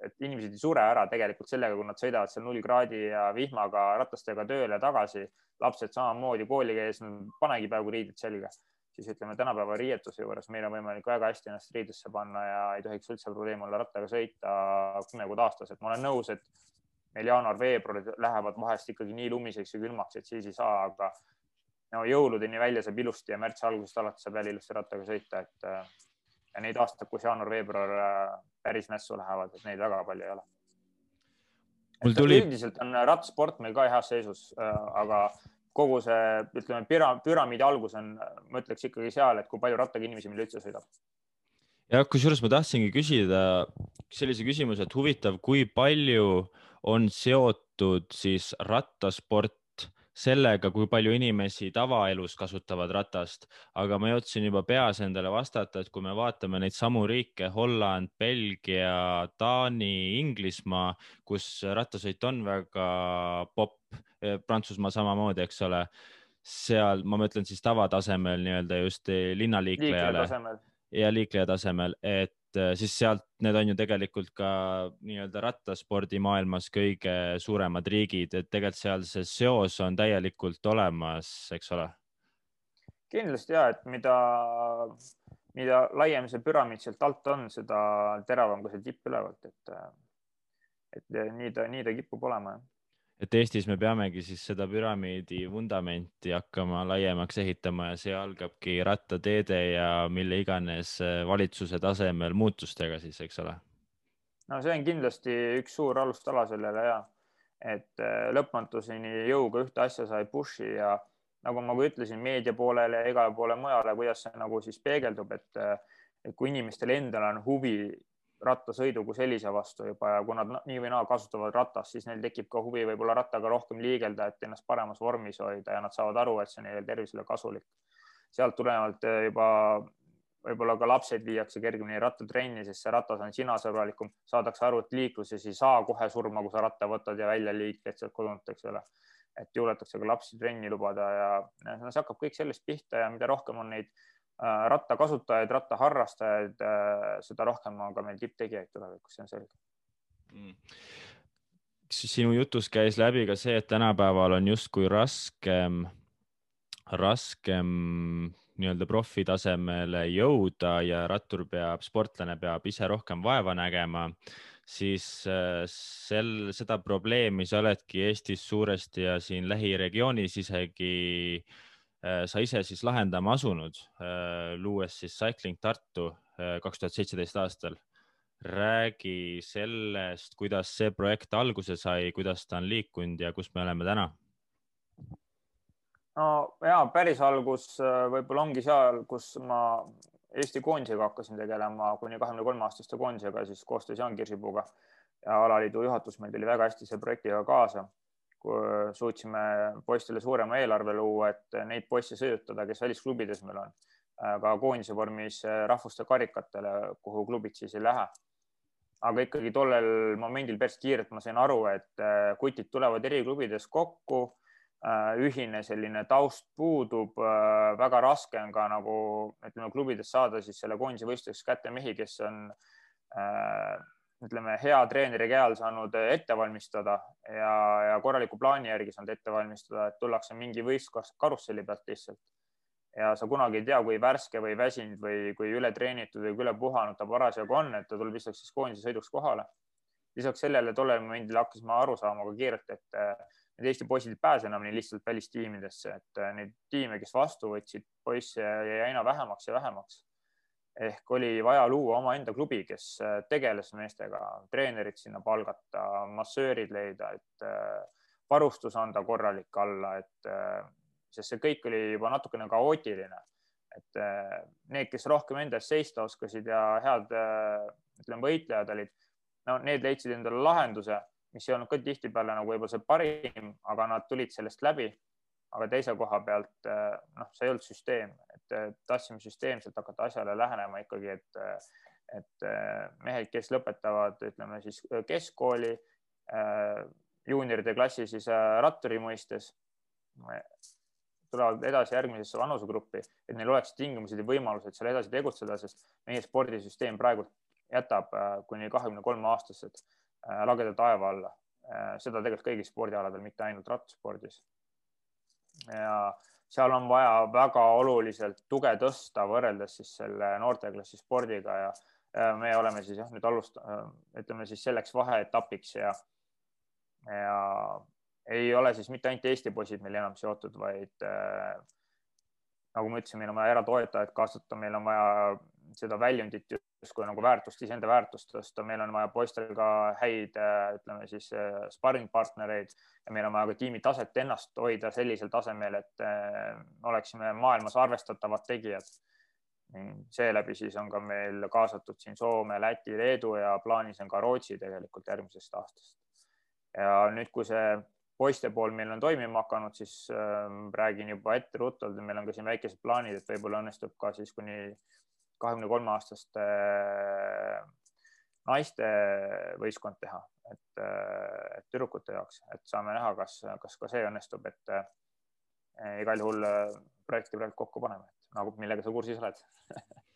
et inimesed ei sure ära tegelikult sellega, kui nad sõidavad seal null kraadi ja vihmaga ratastega tööle tagasi, lapsed samamoodi kooli käies, panegi peaaegu riided selga siis ütleme tänapäeva riietuse juures meil on võimalik väga hästi ennast riidesse panna ja ei tohiks üldse probleem olla rattaga sõita kümme kuud aastas, et ma olen nõus, et meil jaanuar-veebruar lähevad vahest ikkagi nii lumiseks ja külmaks, et siis ei saa, aga no jõuludeni välja saab ilusti ja märtsi algusest alates saab jälle ilusti rattaga sõita, et ja neid aastaid, kus jaanuar-veebruar äh, päris nässu lähevad, et neid väga palju ei ole. Tuli... üldiselt on rattasport meil ka heas seisus, äh, aga kogu see, ütleme, püramiidi algus on, ma ütleks ikkagi seal, et kui palju rattaga inimesi meil üldse sõidab. ja kusjuures ma tahtsingi küsida sellise küsimuse, et huvitav, kui palju on seotud siis rattasport sellega, kui palju inimesi tavaelus kasutavad ratast, aga ma jõudsin juba peas endale vastata, et kui me vaatame neid samu riike, Holland, Belgia, Taani, Inglismaa, kus rattasõit on väga popp, eh, Prantsusmaa samamoodi, eks ole, seal ma mõtlen siis tavatasemel nii-öelda just linnaliiklejale. Ja liikleja tasemel, et siis sealt, need on ju tegelikult ka nii-öelda rattaspordimaailmas kõige suuremad riigid, et tegelikult seal see seos on täielikult olemas, eks ole? kindlasti ja, et mida, mida laiem see püramiid sealt alt on, seda teravam ka see tipp ülevalt, et, et nii ta, nii ta kipub olema et Eestis me peamegi siis seda püramiidi vundamenti hakkama laiemaks ehitama ja see algabki rattateede ja mille iganes äh, valitsuse tasemel muutustega siis, eks ole? no see on kindlasti üks suur alustala sellele ja et äh, lõpmatuseni jõuga ühte asja sa ei push'i ja nagu ma ka ütlesin, meedia poolele ja igale poole mujale, kuidas see nagu siis peegeldub, et, äh, et kui inimestel endal on huvi rattasõidu kui sellise vastu juba ja kui nad nii või naa kasutavad ratast, siis neil tekib ka huvi võib-olla rattaga rohkem liigelda, et ennast paremas vormis hoida ja nad saavad aru, et see on neile tervisele kasulik. sealt tulenevalt eh, juba võib-olla ka lapsed viiakse kergemini rattatrenni, sest see ratas on sinasõbralikum, saadakse aru, et liikluses ei saa kohe surma, kui sa ratta võtad ja välja liikled sealt kodunt, eks ole. et juletakse ka lapsi trenni lubada ja no, see hakkab kõik sellest pihta ja mida rohkem on neid rattakasutajaid, rattaharrastajaid, äh, seda rohkem on ka meil tipptegijaid tulevikus, see on selge. Mm. Sinu jutus käis läbi ka see, et tänapäeval on justkui raskem, raskem nii-öelda profitasemele jõuda ja rattur peab, sportlane peab ise rohkem vaeva nägema, siis äh, sel, seda probleemi sa oledki Eestis suuresti ja siin lähiregioonis isegi äh, Äh, sa ise siis lahendama asunud, äh, luues siis Cycling Tartu äh, kaks tuhat seitseteist aastal. räägi sellest, kuidas see projekt alguse sai, kuidas ta on liikunud ja kus me oleme täna? no ja päris algus võib-olla ongi seal, kus ma Eesti koondisega hakkasin tegelema kuni kahekümne kolme aastaste koondisega, siis koostöös Jaan Kirsipuuga ja alaliidu juhatus meil tuli väga hästi selle projektiga kaasa suutsime poistele suurema eelarve luua, et neid poisse sõidutada, kes välisklubides meil on, ka koondise vormis rahvuste karikatele, kuhu klubid siis ei lähe. aga ikkagi tollel momendil päris kiirelt ma sain aru, et kutid tulevad eri klubides kokku Äh, ühine selline taust puudub, väga raske on ka nagu ütleme klubides saada siis selle koondise võistluseks kätte mehi, kes on ütleme, hea treeneri käe all saanud ette valmistada ja, ja korraliku plaani järgi saanud ette valmistada, et tullakse mingi võistkond karusselli pealt lihtsalt. ja sa kunagi ei tea, kui värske või väsinud või kui ületreenitud või kui ülepuhanud ta parasjagu on, et ta tuleb lihtsalt siis koondise sõiduks kohale. lisaks sellele tollel momendil hakkasime aru saama ka kiirelt, et need Eesti poisid ei pääse enam nii lihtsalt välistiimidesse, et äh, neid tiime, kes vastu võtsid poisse, jäi aina vähemaks ja vähemaks. Ehk oli vaja luua omaenda klubi, kes äh, tegeles meestega, treenerid sinna palgata, massöörid leida, et äh, varustus anda korralik alla, et sest see kõik oli juba natukene kaootiline. et need, kes rohkem enda eest seista oskasid ja head, ütleme, võitlejad olid, no need leidsid endale lahenduse mis ei olnud ka tihtipeale nagu võib-olla see parim, aga nad tulid sellest läbi. Aga teise koha pealt eh, noh, see ei olnud süsteem, et eh, tahtsime süsteemselt hakata asjale lähenema ikkagi, et, eh, et mehed, kes lõpetavad, ütleme siis keskkooli, juunioride klassi siis ratturi mõistes, tulevad edasi järgmisesse vanusegruppi, et neil oleks tingimused ja võimalused seal edasi tegutseda, sest meie spordisüsteem praegu jätab kuni kahekümne kolme aastased Äh, lageda taeva alla. Äh, seda tegelikult kõigil spordialadel, mitte ainult rattaspordis. Ja seal on vaja väga oluliselt tuge tõsta võrreldes siis selle noorteklassi spordiga ja me oleme siis jah, nüüd alust-, ütleme siis selleks vaheetapiks ja, ja ei ole siis mitte ainult Eesti poisid meil enam seotud, vaid äh, nagu ma ütlesin, meil on vaja eratoetajaid kaasata, meil on vaja seda väljundit justkui nagu väärtust, iseenda väärtust tõsta, meil on vaja poistel ka häid, äh, ütleme siis äh, sparringpartnereid ja meil on vaja ka tiimi taset ennast hoida sellisel tasemel, et äh, oleksime maailmas arvestatavad tegijad. seeläbi siis on ka meil kaasatud siin Soome, Läti, Leedu ja plaanis on ka Rootsi tegelikult järgmisest aastast. ja nüüd, kui see poiste pool meil on toimima hakanud, siis räägin juba etteruttavalt, meil on ka siin väikesed plaanid, et võib-olla õnnestub ka siis kuni kahekümne kolme aastaste äh, naiste võistkond teha, et, äh, et tüdrukute jaoks, et saame näha, kas, kas ka see õnnestub, et äh, igal juhul projekti praegu kokku paneme, nagu millega sa kursis oled.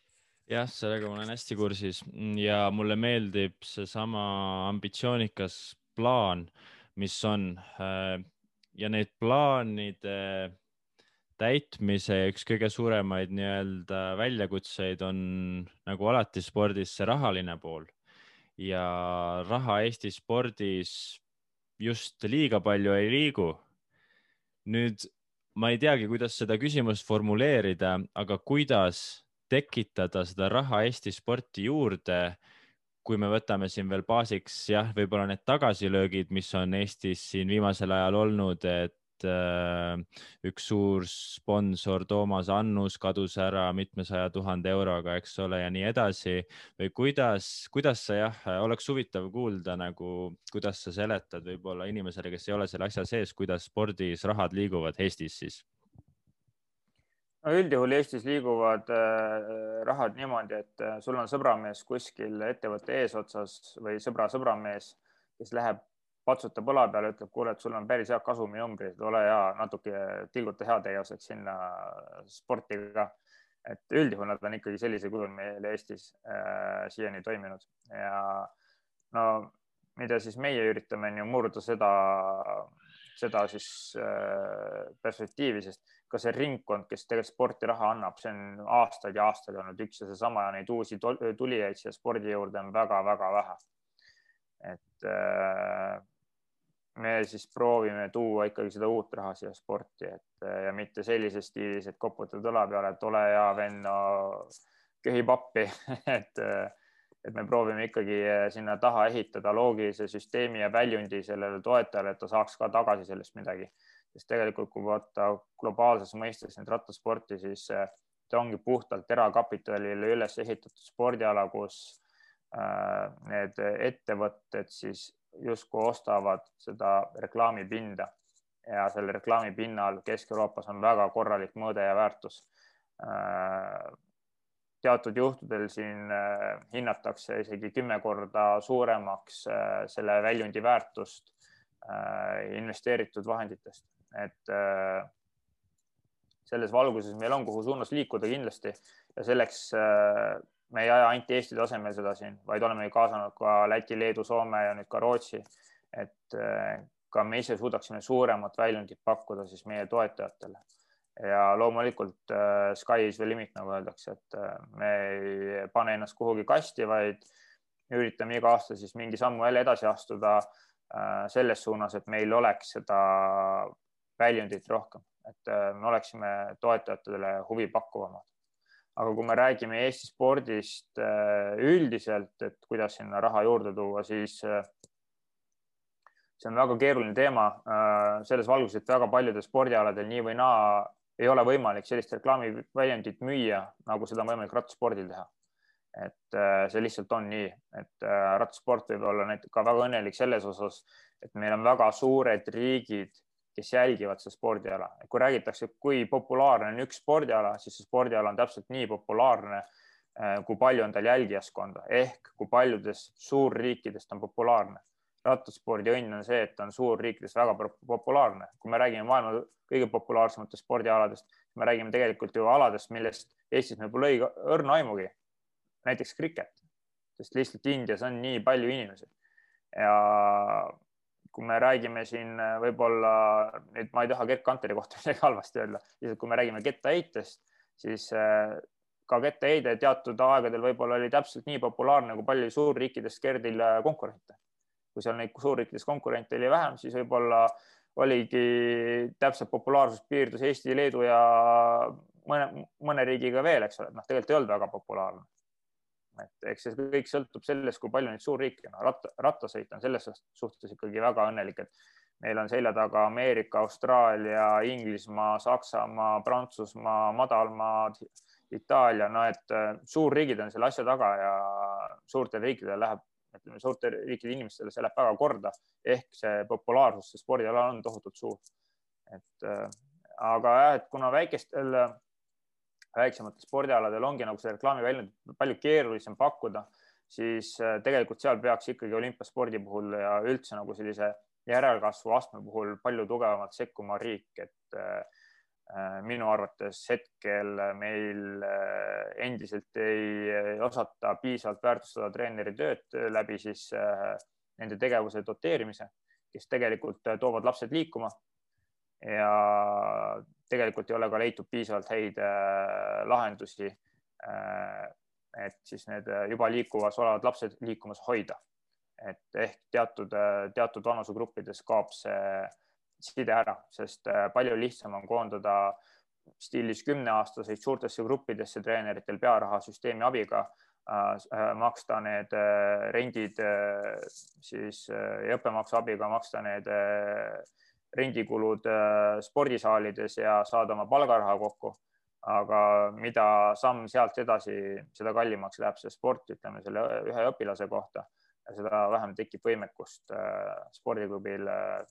Jah, sellega ma olen hästi kursis. Ja mulle meeldib seesama ambitsioonikas plaan, mis on ja neid plaanide täitmise üks kõige suuremaid nii-öelda väljakutseid on nagu alati spordis see rahaline pool ja raha Eesti spordis just liiga palju ei liigu. nüüd ma ei teagi, kuidas seda küsimust formuleerida, aga kuidas tekitada seda raha Eesti sporti juurde, kui me võtame siin veel baasiks jah, võib-olla need tagasilöögid, mis on Eestis siin viimasel ajal olnud, et Äh, üks suur sponsor Toomas Annus kadus ära mitmesaja tuhande euroga, eks ole, ja nii edasi või kuidas, kuidas sa jah, oleks huvitav kuulda nagu, kuidas sa seletad võib-olla inimesele, kes ei ole selle asja sees, kuidas spordis rahad liiguvad Eestis siis? no üldjuhul Eestis liiguvad äh, rahad niimoodi, et äh, sul on sõbramees kuskil ettevõtte eesotsas või sõbra sõbramees, kes läheb patsutab õla peale, ütleb, kuule, et sul on päris head kasuminumbrid, ole hea, natuke tilguta heategevuseks sinna sporti ka. et üldjuhul nad on ikkagi sellisel kujul meil Eestis äh, siiani toiminud ja no mida siis meie üritame on ju murda seda, seda siis äh, perspektiivi, sest ka see ringkond, kes tegelikult sporti raha annab, see on aastaid ja aastaid olnud üks ja seesama ja neid uusi tulijaid siia spordi juurde on väga-väga vähe. et äh, me siis proovime tuua ikkagi seda uut raha siia sporti, et ja mitte sellises stiilis, et koputad õla peale, et ole hea vend, no köhib appi et, et me proovime ikkagi sinna taha ehitada loogilise süsteemi ja väljundi sellele toetajale, et ta saaks ka tagasi sellest midagi. sest tegelikult, kui vaadata globaalses mõistes nüüd rattasporti, siis ta ongi puhtalt erakapitalile üles ehitatud spordiala, kus need ettevõtted siis justkui ostavad seda reklaamipinda. Ja selle reklaami pinnal Kesk-Euroopas on väga korralik mõõde ja väärtus. teatud juhtudel siin hinnatakse isegi kümme korda suuremaks selle väljundi väärtust investeeritud vahenditest, et selles valguses meil on, kuhu suunas liikuda kindlasti. Ja selleks me ei aja ainult Eesti tasemel seda siin, vaid oleme kaasanud ka Läti, Leedu, Soome ja nüüd ka Rootsi. et ka me ise suudaksime suuremat väljundit pakkuda siis meie toetajatele. ja loomulikult sky is the limit, nagu öeldakse, et me ei pane ennast kuhugi kasti, vaid üritame iga aasta siis mingi sammu jälle edasi astuda selles suunas, et meil oleks seda väljundit rohkem, et me oleksime toetajatele huvipakkuvamad aga kui me räägime Eesti spordist äh, üldiselt, et kuidas sinna raha juurde tuua, siis äh, see on väga keeruline teema äh, selles valguses, et väga paljudel spordialadel nii või naa ei ole võimalik sellist reklaamiväljundit müüa, nagu seda on võimalik rattaspordil teha. et see lihtsalt on nii, et rattasport võib olla näiteks ka väga õnnelik selles osas, et meil on väga suured riigid kes jälgivad seda spordiala. kui räägitakse, kui populaarne on üks spordiala, siis see spordiala on täpselt nii populaarne, äh, kui palju on tal jälgijaskonda ehk kui paljudes suurriikides ta on populaarne. rattaspordi õnn on see, et on suurriikides väga populaarne. kui me räägime maailma kõige populaarsematest spordialadest, me räägime tegelikult ju aladest, millest Eestis meil pole õrna aimugi. näiteks kriket, sest lihtsalt Indias on nii palju inimesi ja kui me räägime siin äh, võib-olla, nüüd ma ei taha Gerd Kanteri kohta midagi halvasti öelda, lihtsalt kui me räägime kettaheitest, siis äh, ka kettaheide teatud aegadel võib-olla oli täpselt nii populaarne, kui palju suurriikides Gerdil äh, konkurente. kui seal neid suurriikides konkurente oli vähem, siis võib-olla oligi täpselt populaarsus piirdus Eesti, Leedu ja mõne, mõne riigiga veel, eks ole, et noh, tegelikult ei olnud väga populaarne et eks see kõik sõltub sellest, kui palju neid suurriike no,. ratta, rattasõit on selles suhtes ikkagi väga õnnelik, et meil on selja taga Ameerika, Austraalia, Inglismaa, Saksamaa, Prantsusmaa, madalmaad, Itaalia, no et äh, suurriigid on selle asja taga ja suurtel riikidel läheb, ütleme suurte riikide inimestele, see läheb väga korda ehk see populaarsus, see spordiala on tohutult suur. et äh, aga jah, et kuna väikestel väiksematel spordialadel ongi nagu see reklaamiväljund palju keerulisem pakkuda, siis äh, tegelikult seal peaks ikkagi olümpiaspordi puhul ja üldse nagu sellise järelkasvu astme puhul palju tugevamalt sekkuma riik, et äh, äh, minu arvates hetkel meil endiselt ei osata piisavalt väärtustada treeneri tööd läbi siis nende tegevuse doteerimise, kes tegelikult toovad lapsed liikuma ja tegelikult ei ole ka leitud piisavalt häid äh, lahendusi, äh, et siis need äh, juba liikuvas olevad lapsed liikumas hoida. et ehk teatud, teatud vanusegruppides kaob see side ära, sest palju lihtsam on koondada stiilis kümneaastaseid suurtesse gruppidesse treeneritel pearahasüsteemi abiga maksta need rendid siis ja õppemaksu abiga maksta need rendikulud äh, spordisaalides ja saada oma palgaraha kokku. aga mida samm sealt edasi, seda kallimaks läheb see sport, ütleme selle ühe õpilase kohta. Ja seda vähem tekib võimekust äh, spordiklubil äh,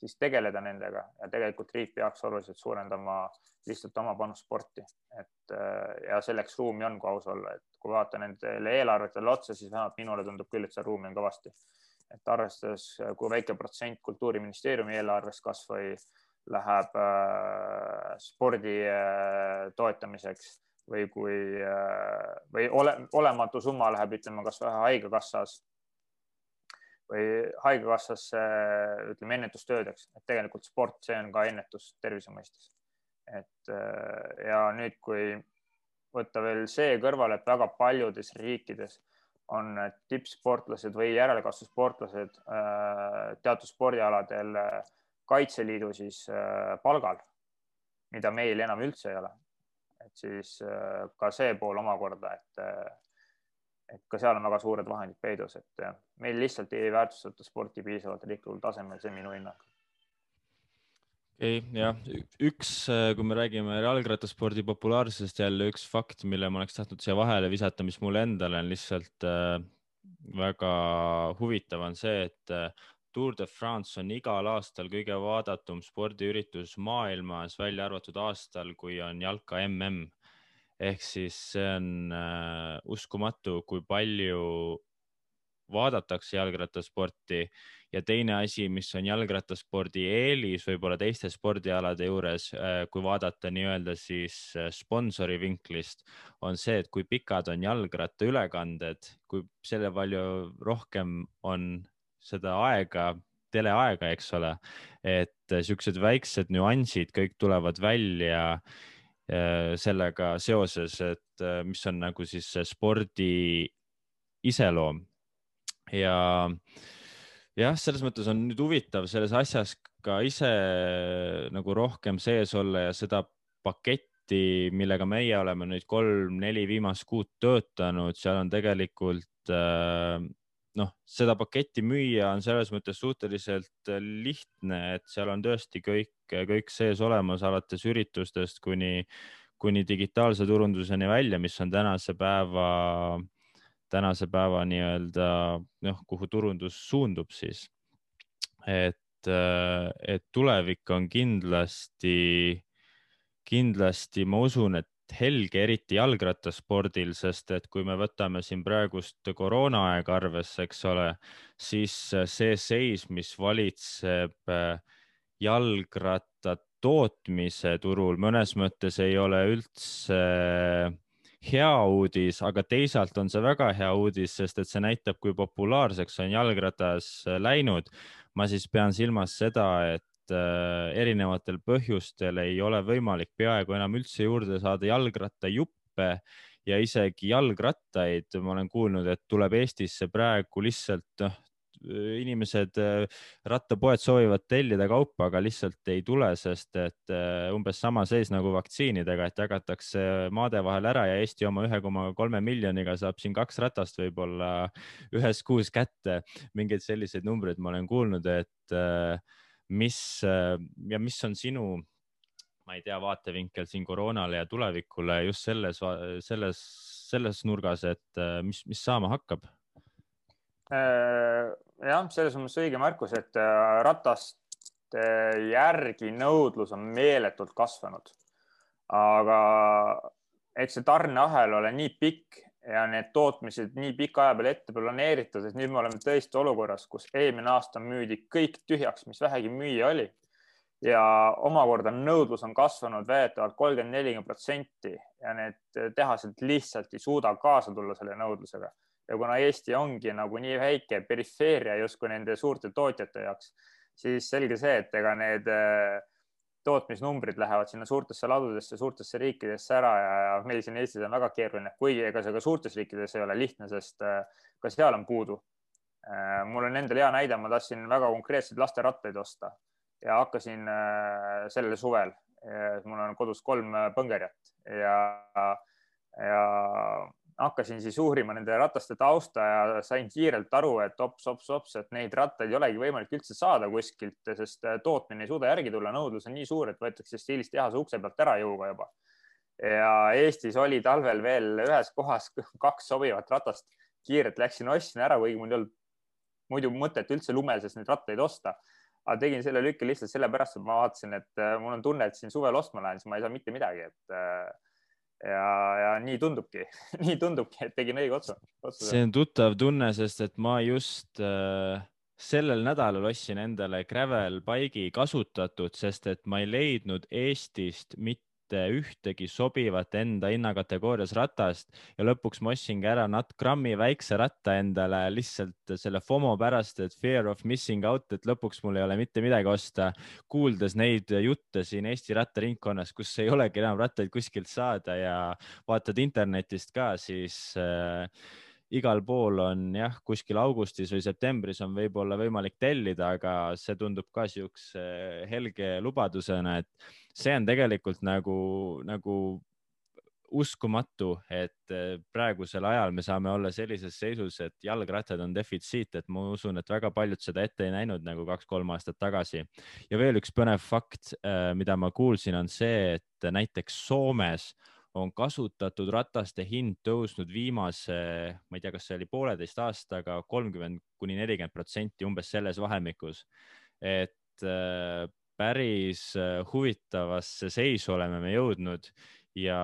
siis tegeleda nendega. Ja tegelikult riik peaks oluliselt suurendama lihtsalt oma panust sporti, et ja selleks ruumi on, kui aus olla, et kui vaadata nendele eelarvetele otsa, siis vähemalt minule tundub küll, et seal ruumi on kõvasti et arvestades, kui väike protsent Kultuuriministeeriumi eelarvest kasvõi läheb äh, spordi äh, toetamiseks või kui äh, või ole, olematu summa läheb, ütleme, kas või haigekassas või haigekassasse, ütleme ennetustöödeks, et tegelikult sport, see on ka ennetus tervise mõistes. et ja nüüd, kui võtta veel see kõrvale, et väga paljudes riikides on tippsportlased või järelkasvusportlased äh, teatud spordialadel äh, Kaitseliidu siis äh, palgal, mida meil enam üldse ei ole. et siis ka see pool omakorda, et, et ka seal on väga suured vahendid peidus, et meil lihtsalt ei väärtustata sporti piisavalt riiklikul tasemel, see on minu hinnang ei jah, üks, äh, kui me räägime jalgrattaspordi populaarsusest jälle üks fakt, mille ma oleks tahtnud siia vahele visata, mis mulle endale on lihtsalt äh, väga huvitav on see, et Tour de France on igal aastal kõige vaadatum spordiüritus maailmas, välja arvatud aastal, kui on jalka mm. ehk siis see on äh, uskumatu, kui palju vaadatakse jalgrattasporti. Ja teine asi, mis on jalgrattaspordi eelis võib-olla teiste spordialade juures, äh, kui vaadata nii-öelda siis äh, sponsori vinklist, on see, et kui pikad on jalgrattaülekanded, kui selle palju rohkem on seda aega, teleaega, eks ole, et siuksed väiksed nüansid kõik tulevad välja äh, sellega seoses, et äh, mis on nagu siis spordi iseloom ja jah, selles mõttes on nüüd huvitav selles asjas ka ise nagu rohkem sees olla ja seda paketti, millega meie oleme nüüd kolm-neli viimast kuud töötanud, seal on tegelikult äh, noh, seda paketti müüa on selles mõttes suhteliselt äh, lihtne, et seal on tõesti kõik, kõik sees olemas, alates üritustest kuni, kuni digitaalse turunduseni välja, mis on tänase päeva, tänase päeva nii-öelda noh, kuhu turundus suundub siis. et, et tulevik on kindlasti, kindlasti ma usun, et helge, eriti jalgrattaspordil, sest et kui me võtame siin praegust koroonaaega arvesse, eks ole, siis see seis, mis valitseb jalgratta tootmise turul, mõnes mõttes ei ole üldse äh, hea uudis, aga teisalt on see väga hea uudis, sest et see näitab, kui populaarseks on jalgratas läinud. ma siis pean silmas seda, et äh, erinevatel põhjustel ei ole võimalik peaaegu enam üldse juurde saada jalgrattajuppe ja isegi jalgrattaid. ma olen kuulnud, et tuleb Eestisse praegu lihtsalt noh, inimesed, äh, rattapoed soovivad tellida kaupa, aga lihtsalt ei tule, sest et äh, umbes sama seis nagu vaktsiinidega, et jagatakse maade vahel ära ja Eesti oma ühe koma kolme miljoniga saab siin kaks ratast võib-olla ühes kuus kätte. mingeid selliseid numbreid ma olen kuulnud, et äh, mis ja mis on sinu, ma ei tea, vaatevinkel siin koroonale ja tulevikule just selles, selles, selles nurgas, et mis, mis saama hakkab? Äh, jah, selles mõttes õige märkus, et rataste järgi nõudlus on meeletult kasvanud. aga eks see tarneahel ole nii pikk, ja need tootmised nii pika aja peale ette planeeritud, et nüüd me oleme tõesti olukorras, kus eelmine aasta müüdi kõik tühjaks, mis vähegi müüa oli. ja omakorda nõudlus on kasvanud väidetavalt kolmkümmend, nelikümmend protsenti ja need tehased lihtsalt ei suuda kaasa tulla selle nõudlusega. Ja kuna Eesti ongi nagu nii väike perifeeria justkui nende suurte tootjate jaoks, siis selge see, et ega need äh, tootmisnumbrid lähevad sinna suurtesse ladudesse, suurtesse riikidesse ära ja, ja meil siin Eestis on väga keeruline, kuigi ega see ka suurtes riikides ei ole lihtne, sest äh, ka seal on puudu. Äh, mul on endal hea näide, ma tahtsin väga konkreetseid lasterattaid osta ja hakkasin sellel suvel. mul on kodus kolm põngerjat ja, ja hakkasin siis uurima nende rataste tausta ja sain kiirelt aru, et ops, ops, ops, et neid rattaid ei olegi võimalik üldse saada kuskilt, sest äh, tootmine ei suuda järgi tulla, nõudlus on nii suur, et võetakse stiilis tehase ukse pealt ära jõuga juba. ja Eestis oli talvel veel ühes kohas kaks sobivat ratast, kiirelt läksin ostsin ära, kuigi mul ei olnud muidu mõtet üldse lumeses neid rattaid osta. aga tegin selle lükke lihtsalt sellepärast, et ma vaatasin, et äh, mul on tunne, et siin suvel ostma lähen, siis ma ei saa mitte midagi, et äh, ja, ja nii tundubki nii tundubki, et tegin õige otsa, otsuse. see on tuttav tunne, sest et ma just äh, sellel nädalal ostsin endale gravel bike'i kasutatud, sest et ma ei leidnud Eestist mitte mitte ühtegi sobivat enda hinnakategoorias ratast ja lõpuks ma ostsingi ära nat grammi väikse ratta endale lihtsalt selle FOMO pärast, et fear of missing out, et lõpuks mul ei ole mitte midagi osta. kuuldes neid jutte siin Eesti rattaringkonnas, kus ei olegi enam rattaid kuskilt saada ja vaatad internetist ka, siis äh, igal pool on jah, kuskil augustis või septembris on võib-olla võimalik tellida, aga see tundub ka siukse helge lubadusena, et see on tegelikult nagu, nagu uskumatu, et eh, praegusel ajal me saame olla sellises seisus, et jalgrattad on defitsiit, et ma usun, et väga paljud seda ette ei näinud nagu kaks-kolm aastat tagasi. ja veel üks põnev fakt, eh, mida ma kuulsin, on see, et näiteks Soomes on kasutatud rataste hind tõusnud viimase, ma ei tea, kas see oli pooleteist aastaga kolmkümmend kuni nelikümmend protsenti umbes selles vahemikus. et äh, päris äh, huvitavasse seisu oleme me jõudnud ja,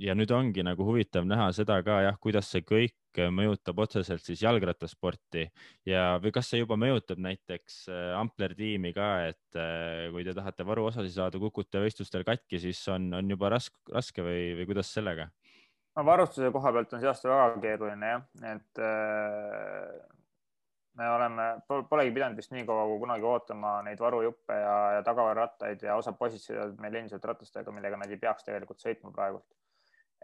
ja nüüd ongi nagu huvitav näha seda ka jah, kuidas see kõik mõjutab otseselt siis jalgrattasporti. Ja, või kas see juba mõjutab näiteks äh, Ampler tiimi ka, et äh, kui te tahate varuosasid saada, kukute võistlustel katki, siis on, on juba raske, raske või, või kuidas sellega? no varustuse koha pealt on see aasta väga keeruline jah, et äh, me oleme, polegi pidanud vist nii kaua kui kunagi ootama neid varujuppe ja, ja tagavararattaid ja osad poisid sõidavad meil endiselt ratastega, millega nad ei peaks tegelikult sõitma praegult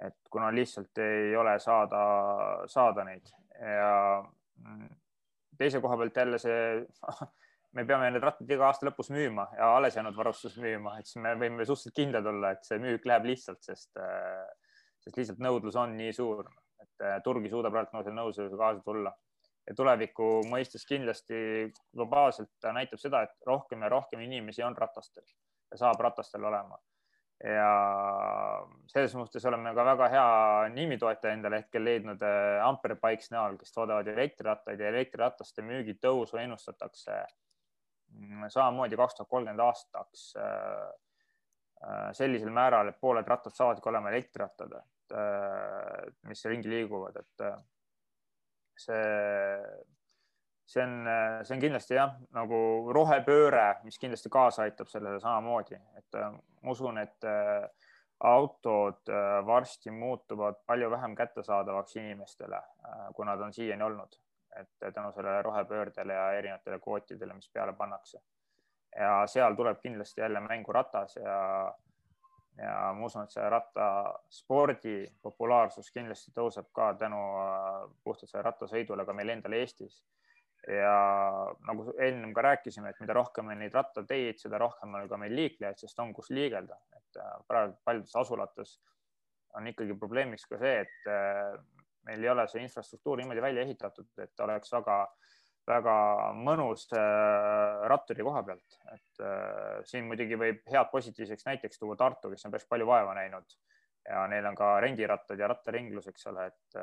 et kuna lihtsalt ei ole saada, saada neid ja mm, teise koha pealt jälle see, me peame need rattad iga aasta lõpus müüma ja alles jäänud varustus müüma, et siis me võime suhteliselt kindlad olla, et see müük läheb lihtsalt, sest, sest lihtsalt nõudlus on nii suur, et turg ei suuda praegu selle nõudlusega kaasa tulla. ja tuleviku mõistes kindlasti globaalselt ta näitab seda, et rohkem ja rohkem inimesi on ratastel ja saab ratastel olema ja selles mõttes oleme ka väga hea nimitoetaja endale hetkel leidnud äh, Ampere Bikes näol, kes toodavad elektrirattaid ja elektrirataste müügi tõusu ennustatakse mm, samamoodi kaks tuhat kolmkümmend aastaks äh, äh, sellisel määral, et pooled rattad saavadki olema elektrirattad, mis ringi liiguvad, et see see on, see on kindlasti jah, nagu rohepööre, mis kindlasti kaasa aitab sellele samamoodi, et äh, ma usun, et äh, autod äh, varsti muutuvad palju vähem kättesaadavaks inimestele, kui nad on siiani olnud, et tänu sellele rohepöördele ja erinevatele kvootidele, mis peale pannakse. ja seal tuleb kindlasti jälle mängu ratas ja, ja ma usun, et see rattaspordi populaarsus kindlasti tõuseb ka tänu puhtalt sellele rattasõidule ka meil endal Eestis ja nagu ennem ka rääkisime, et mida rohkem on neid rattateid, seda rohkem on ka meil liiklejaid, sest on, kus liigelda, et äh, praegu paljudes asulates on ikkagi probleemiks ka see, et äh, meil ei ole see infrastruktuur niimoodi välja ehitatud, et oleks väga, väga mõnus äh, ratturi koha pealt, et siin muidugi võib head positiivseks näiteks tuua Tartu, kes on päris palju vaeva näinud. Ja neil on ka rendirattad ja rattaringlus, eks ole, et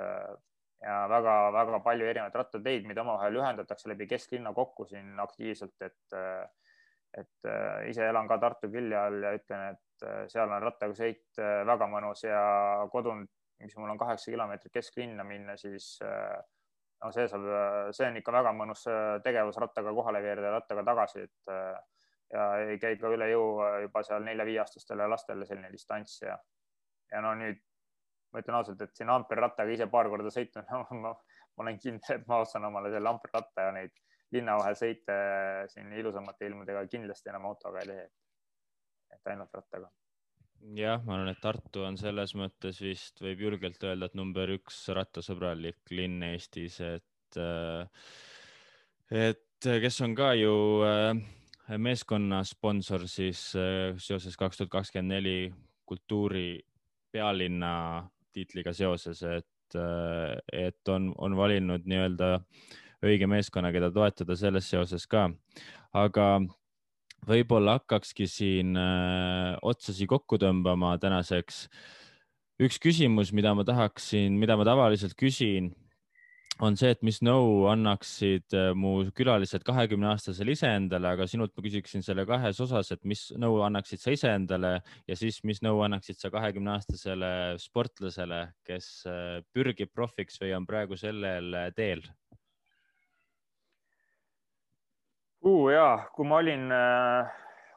ja väga-väga palju erinevaid rattateid, mida omavahel ühendatakse läbi kesklinna kokku siin aktiivselt, et et äh, ise elan ka Tartu külje all ja ütlen, et äh, seal on rattaga sõit äh, väga mõnus ja kodunt, mis mul on kaheksa kilomeetrit kesklinna minna, siis no see saab, see on ikka väga mõnus tegevus rattaga kohale veereda, rattaga tagasi, et ja ei käi ka üle jõu juba seal nelja-viieaastastele lastele selline distants ja, ja no nüüd ma ütlen ausalt, et siin Ampere rattaga ise paar korda sõitnud ma, ma olen kindel, et ma ostan omale selle Ampere ratta ja neid linna vahel sõite siin ilusamate ilmadega kindlasti enam autoga ei tee. et ainult rattaga. jah, ma arvan, et Tartu on selles mõttes vist võib julgelt öelda, et number üks rattasõbralik linn Eestis, et, äh, et kes on ka ju äh, meeskonna sponsor siis äh, seoses kaks tuhat kakskümmend neli kultuuri pealinna tiitliga seoses, et, äh, et on, on valinud nii-öelda õige meeskonna, keda toetada selles seoses ka. aga võib-olla hakkakski siin äh, otsasi kokku tõmbama tänaseks. üks küsimus, mida ma tahaksin, mida ma tavaliselt küsin on see, et mis nõu annaksid äh, mu külalised kahekümne aastasele iseendale, aga sinult ma küsiksin selle kahes osas, et mis nõu annaksid sa iseendale ja siis, mis nõu annaksid sa kahekümne aastasele sportlasele, kes äh, pürgib profiks või on praegu sellel äh, teel? ja kui ma olin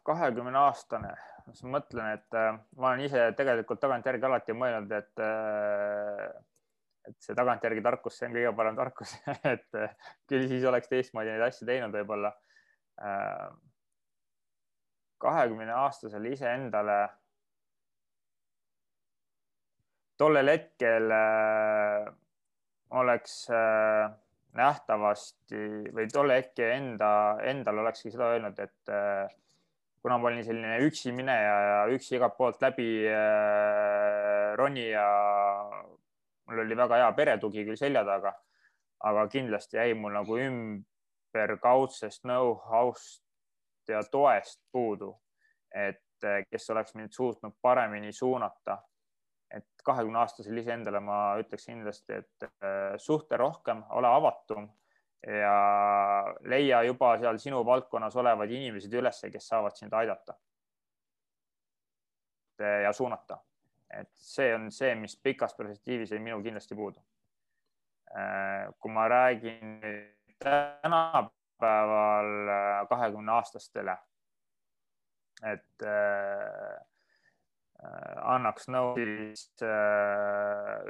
kahekümne aastane, siis ma mõtlen, et ma olen ise tegelikult tagantjärgi alati mõelnud, et et see tagantjärgi tarkus, see on kõige parem tarkus et eh, küll siis oleks teistmoodi neid asju teinud võib-olla. Äh, kahekümne aastasele iseendale tollel hetkel äh, oleks äh, nähtavasti või tolle hetke enda, endal olekski seda öelnud, et kuna ma olin selline üksi mineja ja üksi igalt poolt läbi ronija mul oli väga hea peretugi küll selja taga, aga kindlasti jäi mul nagu ümberkaudsest know-how'st ja toest puudu, et eh, kes oleks mind suutnud paremini suunata et kahekümne aastasele iseendale ma ütleks kindlasti, et äh, suhtle rohkem, ole avatum ja leia juba seal sinu valdkonnas olevaid inimesed ülesse, kes saavad sind aidata ja suunata. Et see on see, mis pikas perspektiivis jäi minul kindlasti puudu. Äh, kui ma räägin tänapäeval äh, kahekümne aastastele, et äh, annaks nõu, siis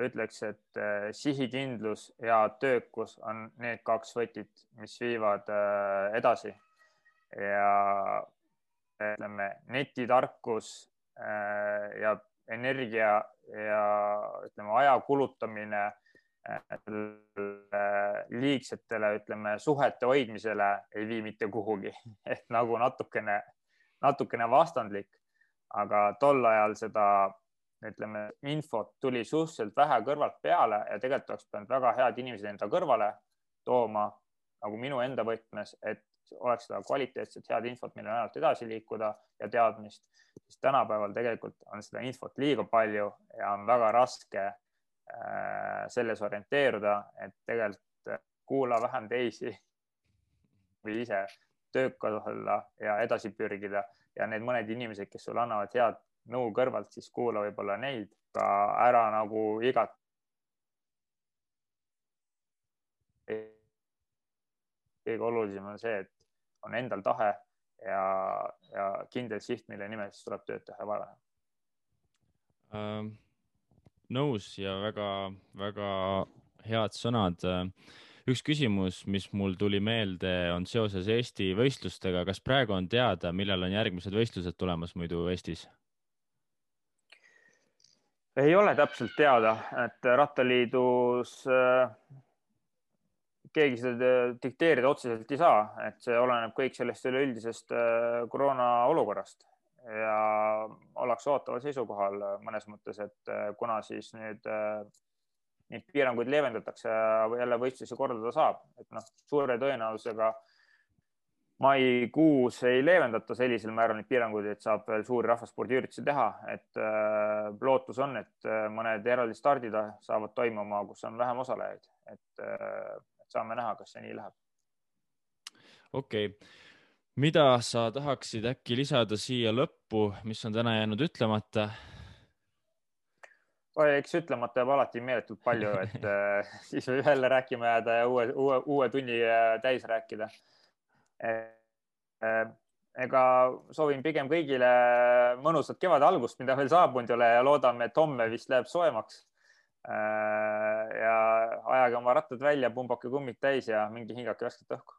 ütleks, et sihikindlus ja töökus on need kaks võtit, mis viivad edasi ja ütleme, netitarkus ja energia ja ütleme, aja kulutamine liigsetele, ütleme, suhete hoidmisele ei vii mitte kuhugi ehk nagu natukene, natukene vastandlik. aga tol ajal seda, ütleme, infot tuli suhteliselt vähe kõrvalt peale ja tegelikult oleks pidanud väga head inimesed enda kõrvale tooma nagu minu enda võtmes, et oleks seda kvaliteetset head infot, mille najalt edasi liikuda ja teadmist, siis tänapäeval tegelikult on seda infot liiga palju ja on väga raske äh, selles orienteeruda, et tegelikult äh, kuula vähem teisi või ise töökas olla ja edasi pürgida. Ja need mõned inimesed, kes sulle annavad head nõu kõrvalt, siis kuula võib-olla neid ka ära nagu igat kõige olulisem on see, et on endal tahe ja, ja kindel siht, mille nimel siis tuleb tööd teha ja vaeva näha ähm,. nõus ja väga-väga head sõnad. üks küsimus, mis mul tuli meelde, on seoses Eesti võistlustega. kas praegu on teada, millal on järgmised võistlused tulemas muidu Eestis? ei ole täpselt teada, et Rattaliidus äh, keegi seda dikteerida otseselt ei saa, et see oleneb kõik sellest üleüldisest äh, koroona olukorrast. Ja ollakse ootaval seisukohal mõnes mõttes, et äh, kuna siis nüüd äh, neid piiranguid leevendatakse ja jälle võistlusi korraldada saab, et noh, suure tõenäosusega maikuus ei leevendata sellisel määral neid piiranguid, et saab veel suuri rahvaspordiüritusi teha, et äh, lootus on, et mõned eraldi stardid saavad toimuma, kus on vähem osalejaid, et äh, saame näha, kas see nii läheb. okei okay., mida sa tahaksid äkki lisada siia lõppu, mis on täna jäänud ütlemata? eks ütlemata jääb alati meeletult palju, et äh, siis võib jälle rääkima jääda ja uue, uue, uue tunni äh, täis rääkida. Äh, ega soovin pigem kõigile mõnusat kevade algust, mida veel saabunud ei ole ja loodame, et homme vist läheb soojemaks Äh, ja ajage oma rattad välja, pumbake kummid täis ja minge hingake värsket õhku.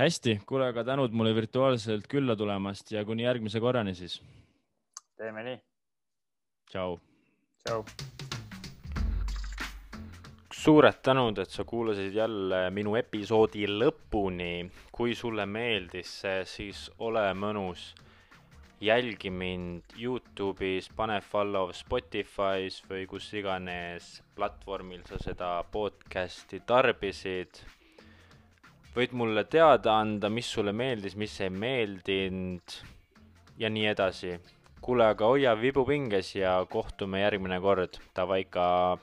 hästi, kuule, aga tänud mulle virtuaalselt külla tulemast ja kuni järgmise korrani siis. teeme nii. tšau. tšau. suured tänud, et sa kuulasid jälle minu episoodi lõpuni. kui sulle meeldis see, siis ole mõnus jälgi mind Youtube'is, pane follow Spotify's või kus iganes platvormil sa seda podcast'i tarbisid. võid mulle teada anda, mis sulle meeldis, mis ei meeldinud ja nii edasi. kuule, aga hoia vibu pinges ja kohtume järgmine kord. Davai ka